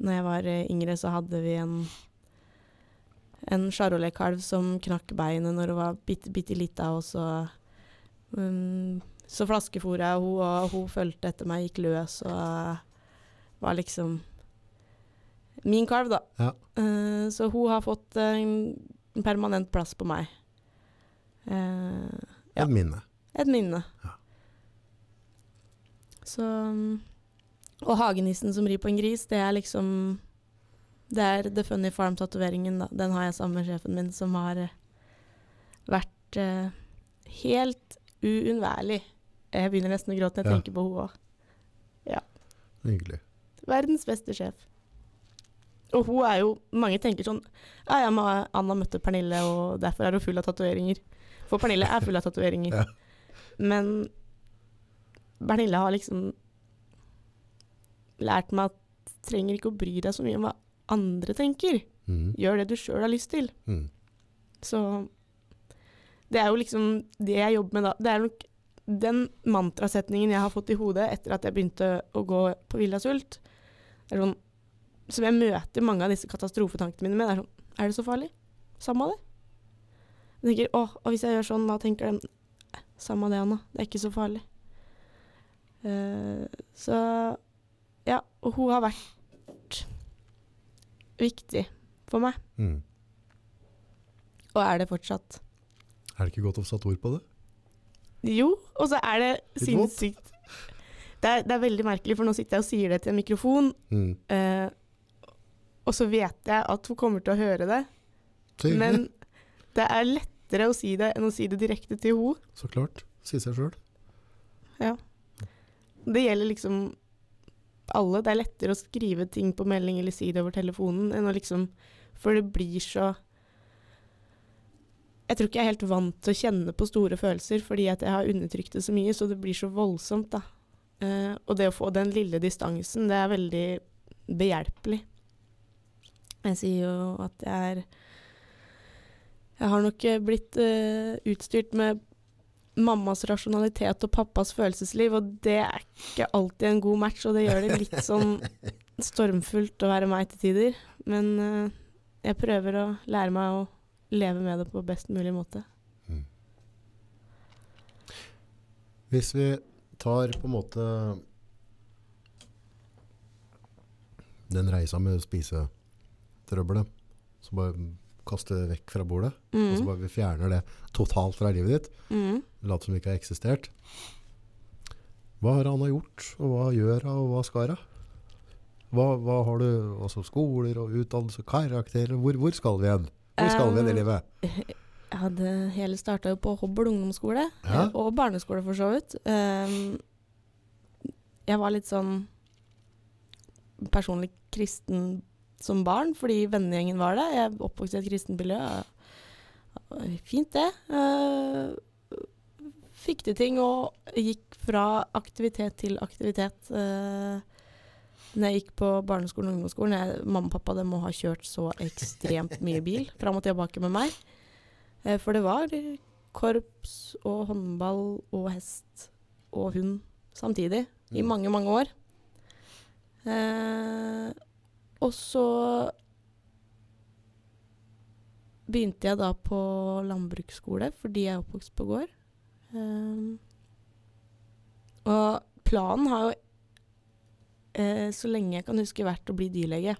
Når jeg var eh, yngre, så hadde vi en en charolais-kalv som knakk beinet når hun var bitte, bitte lita, og så um, Så flaskefôra jeg henne, og hun fulgte etter meg, gikk løs og var liksom min kalv, da. Ja. Uh, så hun har fått en permanent plass på meg. Uh, Ja. Et minne. et minne. Ja. Så um, Og hagenissen som rir på en gris, det er liksom Det er The Funny Farm-tatoveringen, da. Den har jeg sammen med sjefen min, som har eh, vært helt uunnværlig. Jeg begynner nesten å gråte når jeg Ja. tenker på henne òg. Hyggelig. Verdens beste sjef. Og hun er jo Mange tenker sånn Ja, ja, Anna møtte Pernille, og derfor er hun full av tatoveringer. For Pernille er full av tatoveringer. Ja. Men Pernille har liksom lært meg at du trenger ikke å bry deg så mye om hva andre tenker. Mm. Gjør det du sjøl har lyst til. Mm. Så det er jo liksom det jeg jobber med da. Det er nok den mantrasetningen jeg har fått i hodet etter at jeg begynte å gå på Villa Sult, er sånn, som jeg møter mange av disse katastrofetankene mine med. Det er sånn Er det så farlig? Samme det. Jeg tenker å, og hvis jeg gjør sånn, da tenker de Samme av det, Anna. Det er ikke så farlig. Uh, så ja. Og hun har vært viktig for meg. Mm. Og er det fortsatt. Er det ikke godt å få satt ord på det? Jo, og så er det sinnssykt det er, det er veldig merkelig, for nå sitter jeg og sier det til en mikrofon, mm. eh, og så vet jeg at hun kommer til å høre det, Så men det er lettere å si det enn å si det direkte til henne. Så klart. Si seg sjøl. Det gjelder liksom alle. Det er lettere å skrive ting på melding eller si det over telefonen enn å liksom For det blir så Jeg tror ikke jeg er helt vant til å kjenne på store følelser fordi jeg har undertrykt det så mye, så det blir så voldsomt, da. Uh, og det å få den lille distansen, det er veldig behjelpelig. Jeg sier jo at jeg er Jeg har nok eh, blitt uh, utstyrt med mammas rasjonalitet og pappas følelsesliv, og det er ikke alltid en god match, og det gjør det litt sånn stormfullt å være meg til tider. Men uh, jeg prøver å lære meg å leve med det på best mulig måte. Hvis vi tar på en måte den reisa med spisetrøbbelet, så bare kaste det vekk fra bordet, og så Mm. bare vi fjerner det totalt fra livet ditt, Mm. later som det ikke har eksistert. Hva har Anna gjort, og hva gjør hun, og hva skal hun? Hva, hva har du, altså skoler og utdannelse, karakterer, hvor, hvor skal vi hen? Hvor skal vi hen i det livet? Jeg hadde hele starta jo på Hobøl ungdomsskole, Ja. eh, og barneskole for så vidt. Um, jeg var litt sånn personlig kristen som barn, fordi vennegjengen var det. Jeg oppvokste i et kristent miljø. Fint, det. Uh, fikk til ting og gikk fra aktivitet til aktivitet. Uh, når jeg gikk på barneskolen og ungdomsskolen jeg, Mamma og pappa må ha kjørt så ekstremt mye bil fram og tilbake med meg. Eh, For det var korps og håndball og hest og hund samtidig i Mm. mange, mange år. Eh, og så begynte jeg da på landbruksskole fordi jeg er oppvokst på gård. Eh, og planen har jo, eh, så lenge jeg kan huske, vært å bli dyrlege.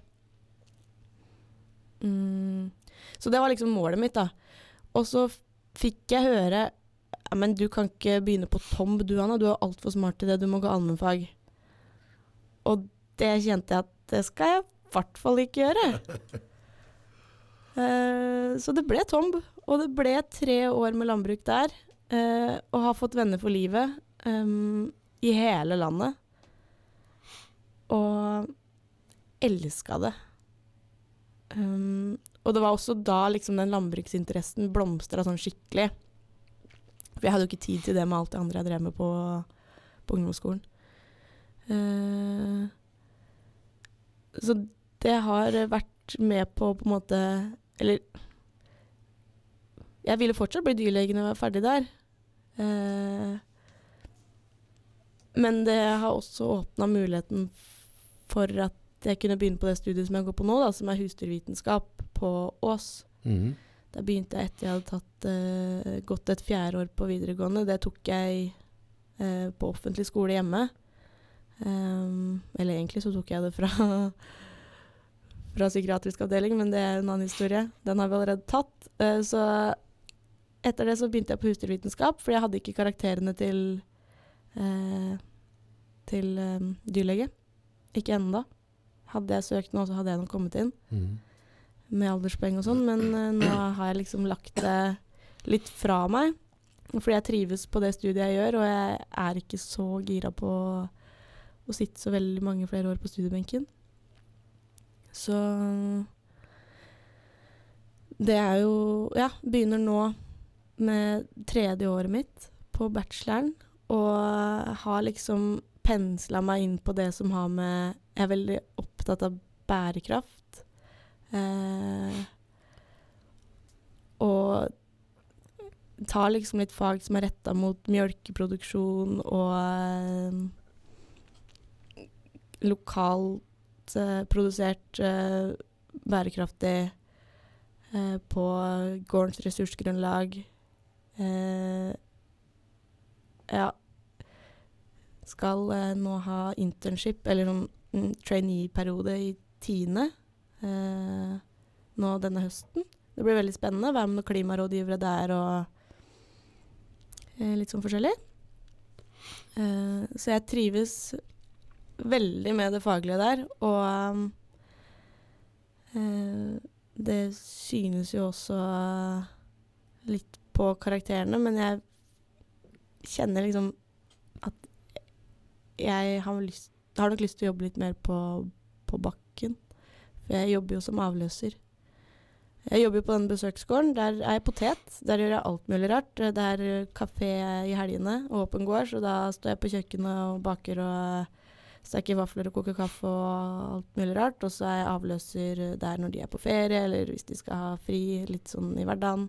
Mm. Så det var liksom målet mitt, da. Og så fikk jeg høre men du kan ikke begynne på Tomb, du Anna. Du er altfor smart til det. Du må gå allmennfag. Og det kjente jeg at det skal jeg i hvert fall ikke gjøre. uh, så det ble Tomb. Og det ble tre år med landbruk der. Uh, og har fått venner for livet um, i hele landet. Og elska det. Um, og det var også da liksom den landbruksinteressen blomstra sånn skikkelig. For jeg hadde jo ikke tid til det med alt det andre jeg drev med på, på ungdomsskolen. Uh, så det har vært med på på en måte Eller jeg ville fortsatt bli dyrlege når jeg var ferdig der. Uh, men det har også åpna muligheten for at jeg kunne begynne på det studiet som jeg går på nå, da, som er husdyrvitenskap på Ås. Mm. Da begynte jeg etter jeg hadde tatt, uh, gått et fjerde år på videregående. Det tok jeg uh, på offentlig skole hjemme. Um, eller egentlig så tok jeg det fra, fra psykiatrisk avdeling, men det er en annen historie. Den har vi allerede tatt. Uh, så etter det så begynte jeg på husdyrvitenskap, for jeg hadde ikke karakterene til, til um, dyrlege. Ikke ennå. Hadde jeg søkt nå, så hadde jeg nok kommet inn mm. med alderspoeng og sånn, men uh, nå har jeg liksom lagt det litt fra meg. Fordi jeg trives på det studiet jeg gjør, og jeg er ikke så gira på å sitte så veldig mange flere år på studiebenken. Så det er jo Ja, begynner nå med tredje året mitt på bacheloren. Og har liksom pensla meg inn på det som har med Jeg er veldig opptatt av bærekraft. Eh, og tar liksom litt fag som er retta mot mjølkeproduksjon og eh, lokalt eh, produsert eh, bærekraftig eh, på gårdens ressursgrunnlag. Eh, ja. Skal eh, nå ha internship, eller sånn trainee-periode i Tine eh, nå denne høsten. Det blir veldig spennende. Være med noen klimarådgivere der og eh, litt sånn forskjellig. Eh, så jeg trives veldig med det faglige der, og eh, det synes jo også litt på karakterene, men jeg kjenner liksom at jeg har, lyst, har nok lyst til å jobbe litt mer på, på bakken. For jeg jobber jo som avløser. Jeg jobber jo på den besøksgården. Der er jeg potet. Der gjør jeg alt mulig rart. Det er kafé i helgene og åpen gård, så da står jeg på kjøkkenet og baker og steker vafler og koker kaffe og alt mulig rart. Og så er jeg avløser der når de er på ferie, eller hvis de skal ha fri, litt sånn i hverdagen.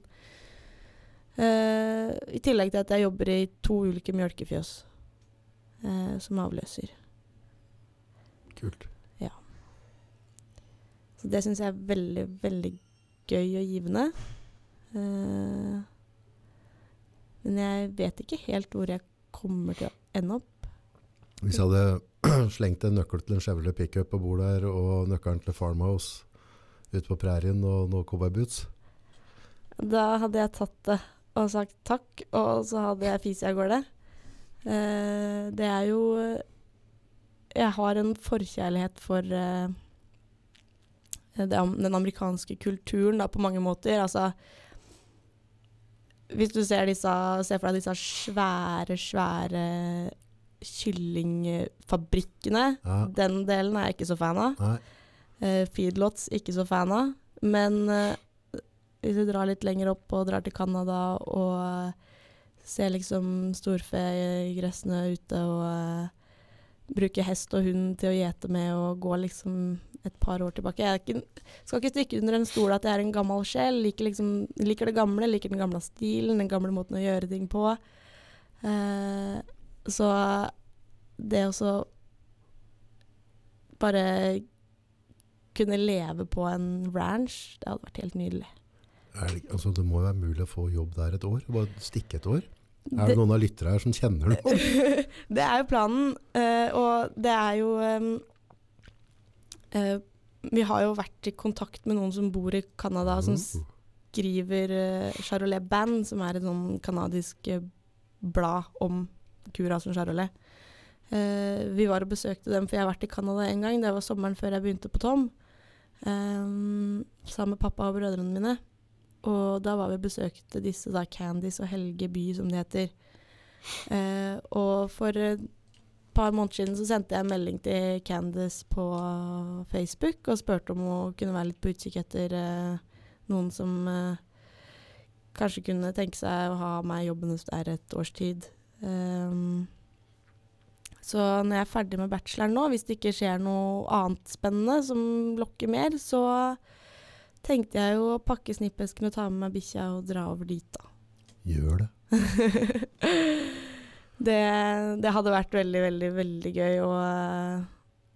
Uh, I tillegg til at jeg jobber i to ulike mjølkefjøs uh, som avløser. Kult. Ja. Så det syns jeg er veldig, veldig gøy og givende. Eh, men jeg vet ikke helt hvor jeg kommer til å ende opp. Hvis jeg hadde slengt en nøkkel til en Chevrolet pickup på bordet her, og nøkkelen til Farmhouse ute på prærien og noen cowboyboots Da hadde jeg tatt det og sagt takk, og så hadde jeg fisa av gårde. Uh, det er jo Jeg har en forkjærlighet for uh, den amerikanske kulturen da, på mange måter. Altså Hvis du ser, disse, ser for deg disse svære, svære kyllingfabrikkene, ja. den delen er jeg ikke så fan av. Uh, feedlots ikke så fan av. Men hvis du drar litt lenger opp og drar til Canada og ser liksom storfe i gressene ute og uh, bruker hest og hund til å gjete med og gå liksom et par år tilbake. Jeg ikke, skal ikke stikke under en stol at jeg er en gammel sjel. Liker, liksom, liker det gamle, liker den gamle stilen, den gamle måten å gjøre ting på. Uh, så det å bare kunne leve på en ranch, det hadde vært helt nydelig. Det, altså, det må jo være mulig å få jobb der et år? Bare stikke et år? Er det, noen av lyttere her som kjenner noen? det er jo planen, uh, og det er jo um, uh, Vi har jo vært i kontakt med noen som bor i Canada, mm. som skriver uh, Charolais Band, som er et sånn canadisk blad om kurasen Charolais. vi var og besøkte dem, for jeg har vært i Canada en gang. Det var sommeren før jeg begynte på Tom. Sammen med pappa og brødrene mine. Og da var vi besøkte disse da, Candice og Helge By, som de heter. Eh, og for et par måneder siden så sendte jeg en melding til Candice på Facebook og spurte om hun kunne være litt på utkikk etter eh, noen som eh, kanskje kunne tenke seg å ha meg jobbende der et års tid. Um, så når jeg er ferdig med bacheloren nå, hvis det ikke skjer noe annet spennende som lokker mer, så tenkte jeg jo å pakke snippesken og ta med meg bikkja og dra over dit, da. Gjør det. det. det. hadde vært veldig, veldig, veldig gøy å,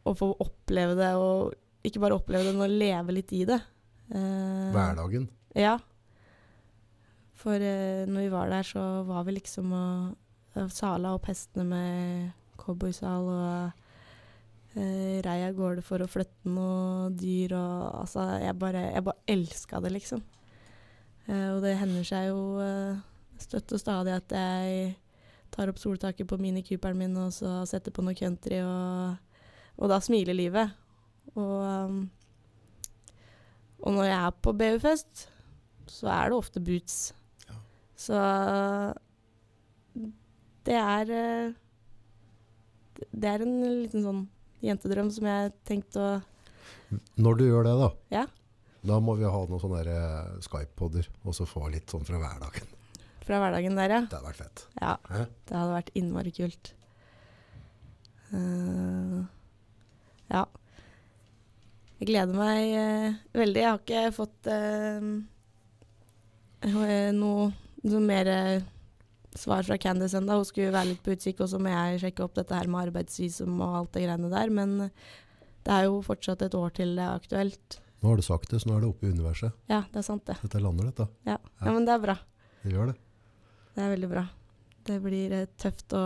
å, få oppleve det, og ikke bare oppleve det, men å leve litt i det. Uh, Hverdagen? Ja. For uh, når vi var der, så var vi liksom og sala opp hestene med cowboysal og uh, rei av gårde for å flytte noe dyr og Altså, jeg bare, jeg bare elska det, liksom. Eh, og det hender seg jo eh, støtt og stadig at jeg tar opp soltaket på minikuperen min og så setter på noe country, og, og da smiler livet. Og, um, og når jeg er på BU-fest, så er det ofte boots. Ja. Så det er Det er en liten sånn jentedrøm som jeg tenkte å Når du gjør det, da, Ja. da må vi ha noen sånne eh, Skype-podder, og så få litt sånn fra hverdagen. Fra hverdagen der, ja. Det hadde vært fett. Ja, Hæ? det hadde vært innmari kult. Uh, ja. Jeg gleder meg uh, veldig. Jeg har ikke fått eh, noe, noe mer svar fra Candice ennå. Hun skulle være litt på utkikk, og så må jeg sjekke opp dette her med arbeidsvisum og alt det greiene der. Men det er jo fortsatt et år til det er aktuelt. Nå har du sagt det, så nå er det oppe i universet. Ja, det er sant, det. Dette lander, dette. Ja, ja men det er bra. Det gjør det. Det er veldig bra. Det blir eh, tøft å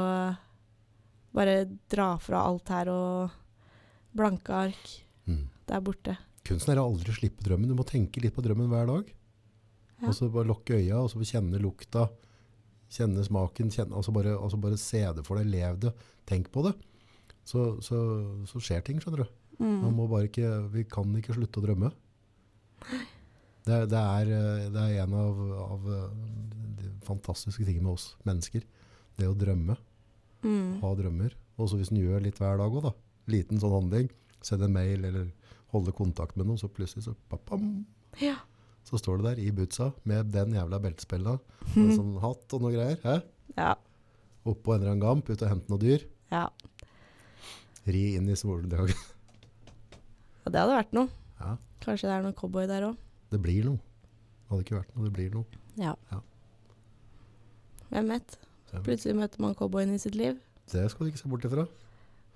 bare dra fra alt her og blanke ark. Mm. Det er borte. Kunsten er å aldri slippe drømmen. Du må tenke litt på drømmen hver dag. Ja. Og så bare lukke øya, og så kjenne lukta, kjenne smaken, kjenne, altså bare, altså bare se det for deg, lev det, tenk på det. Så, så, så skjer ting, skjønner du. Man Mm. ikke, vi kan ikke slutte å drømme. Det, det, er, det er en av, av de fantastiske tingene med oss mennesker. Det å drømme, Mm. ha drømmer. Og hvis en gjør litt hver dag også da, liten sånn handling, send en mail eller holde kontakt med noen, så plutselig så, papam, Ja. Så står du der i butsa med den jævla beltespella en sånn hatt og noe greier, hæ? Ja. Oppå en eller annen gamp, ut og hente noe dyr, ja. ri inn i soldraget. Og det hadde vært noe. Ja, Kanskje det er noen cowboy der òg. det blir noe. Det hadde ikke vært noe, det blir noe. Ja. Ja. Hvem vet? Plutselig møter man cowboyen i sitt liv. Det skal du ikke se bort ifra.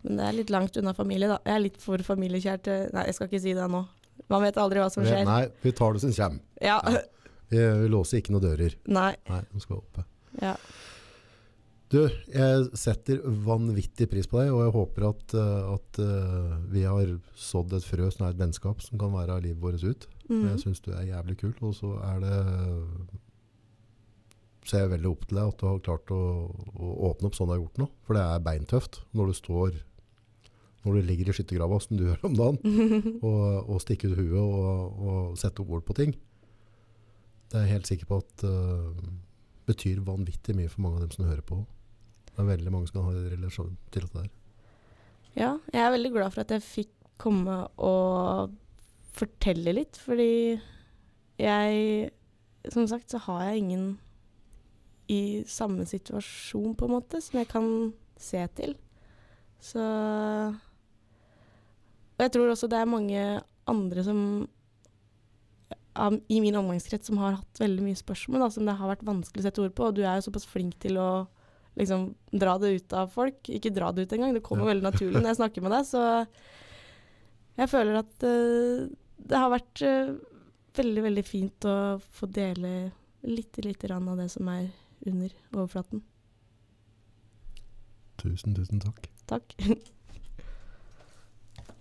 Men det er litt langt unna familie, da. Jeg er litt for familiekjær til Nei, jeg skal ikke si det nå. Man vet aldri hva som skjer. Nei, vi tar det som kommer. Ja. Vi, vi låser ikke noen dører. Nei. Nei, de skal oppe. Ja. Du, jeg setter vanvittig pris på deg, og jeg håper at, eh, at eh, vi har sådd et frø som er et vennskap som kan være livet vårt ut. Mm. Jeg syns du er jævlig kul, og så er det ser er jeg veldig opp til deg at du har klart å, å åpne opp sånn du har gjort nå. For det er beintøft når du står Når du ligger i skyttergrava som du gjør om dagen, og, og stikke ut huet og, og sette opp ord på ting. Det er jeg helt sikker på at uh, betyr vanvittig mye for mange av dem som hører på. Det er veldig mange som kan ha en relasjon til dette der. Ja, jeg er veldig glad for at jeg fikk komme og fortelle litt, fordi jeg Som sagt så har jeg ingen i samme situasjon, på en måte, som jeg kan se til. Så Og jeg tror også det er mange andre som i min omgangskrets som har hatt veldig mye spørsmål da, som det har vært vanskelig å sette ord på. Og du er jo såpass flink til å liksom dra det ut av folk. Ikke dra det ut engang, det kommer Ja. veldig naturlig når jeg snakker med deg. Så jeg føler at uh, det har vært uh, veldig, veldig fint å få dele litt, lite grann av det som er under overflaten. Tusen, tusen takk. Takk.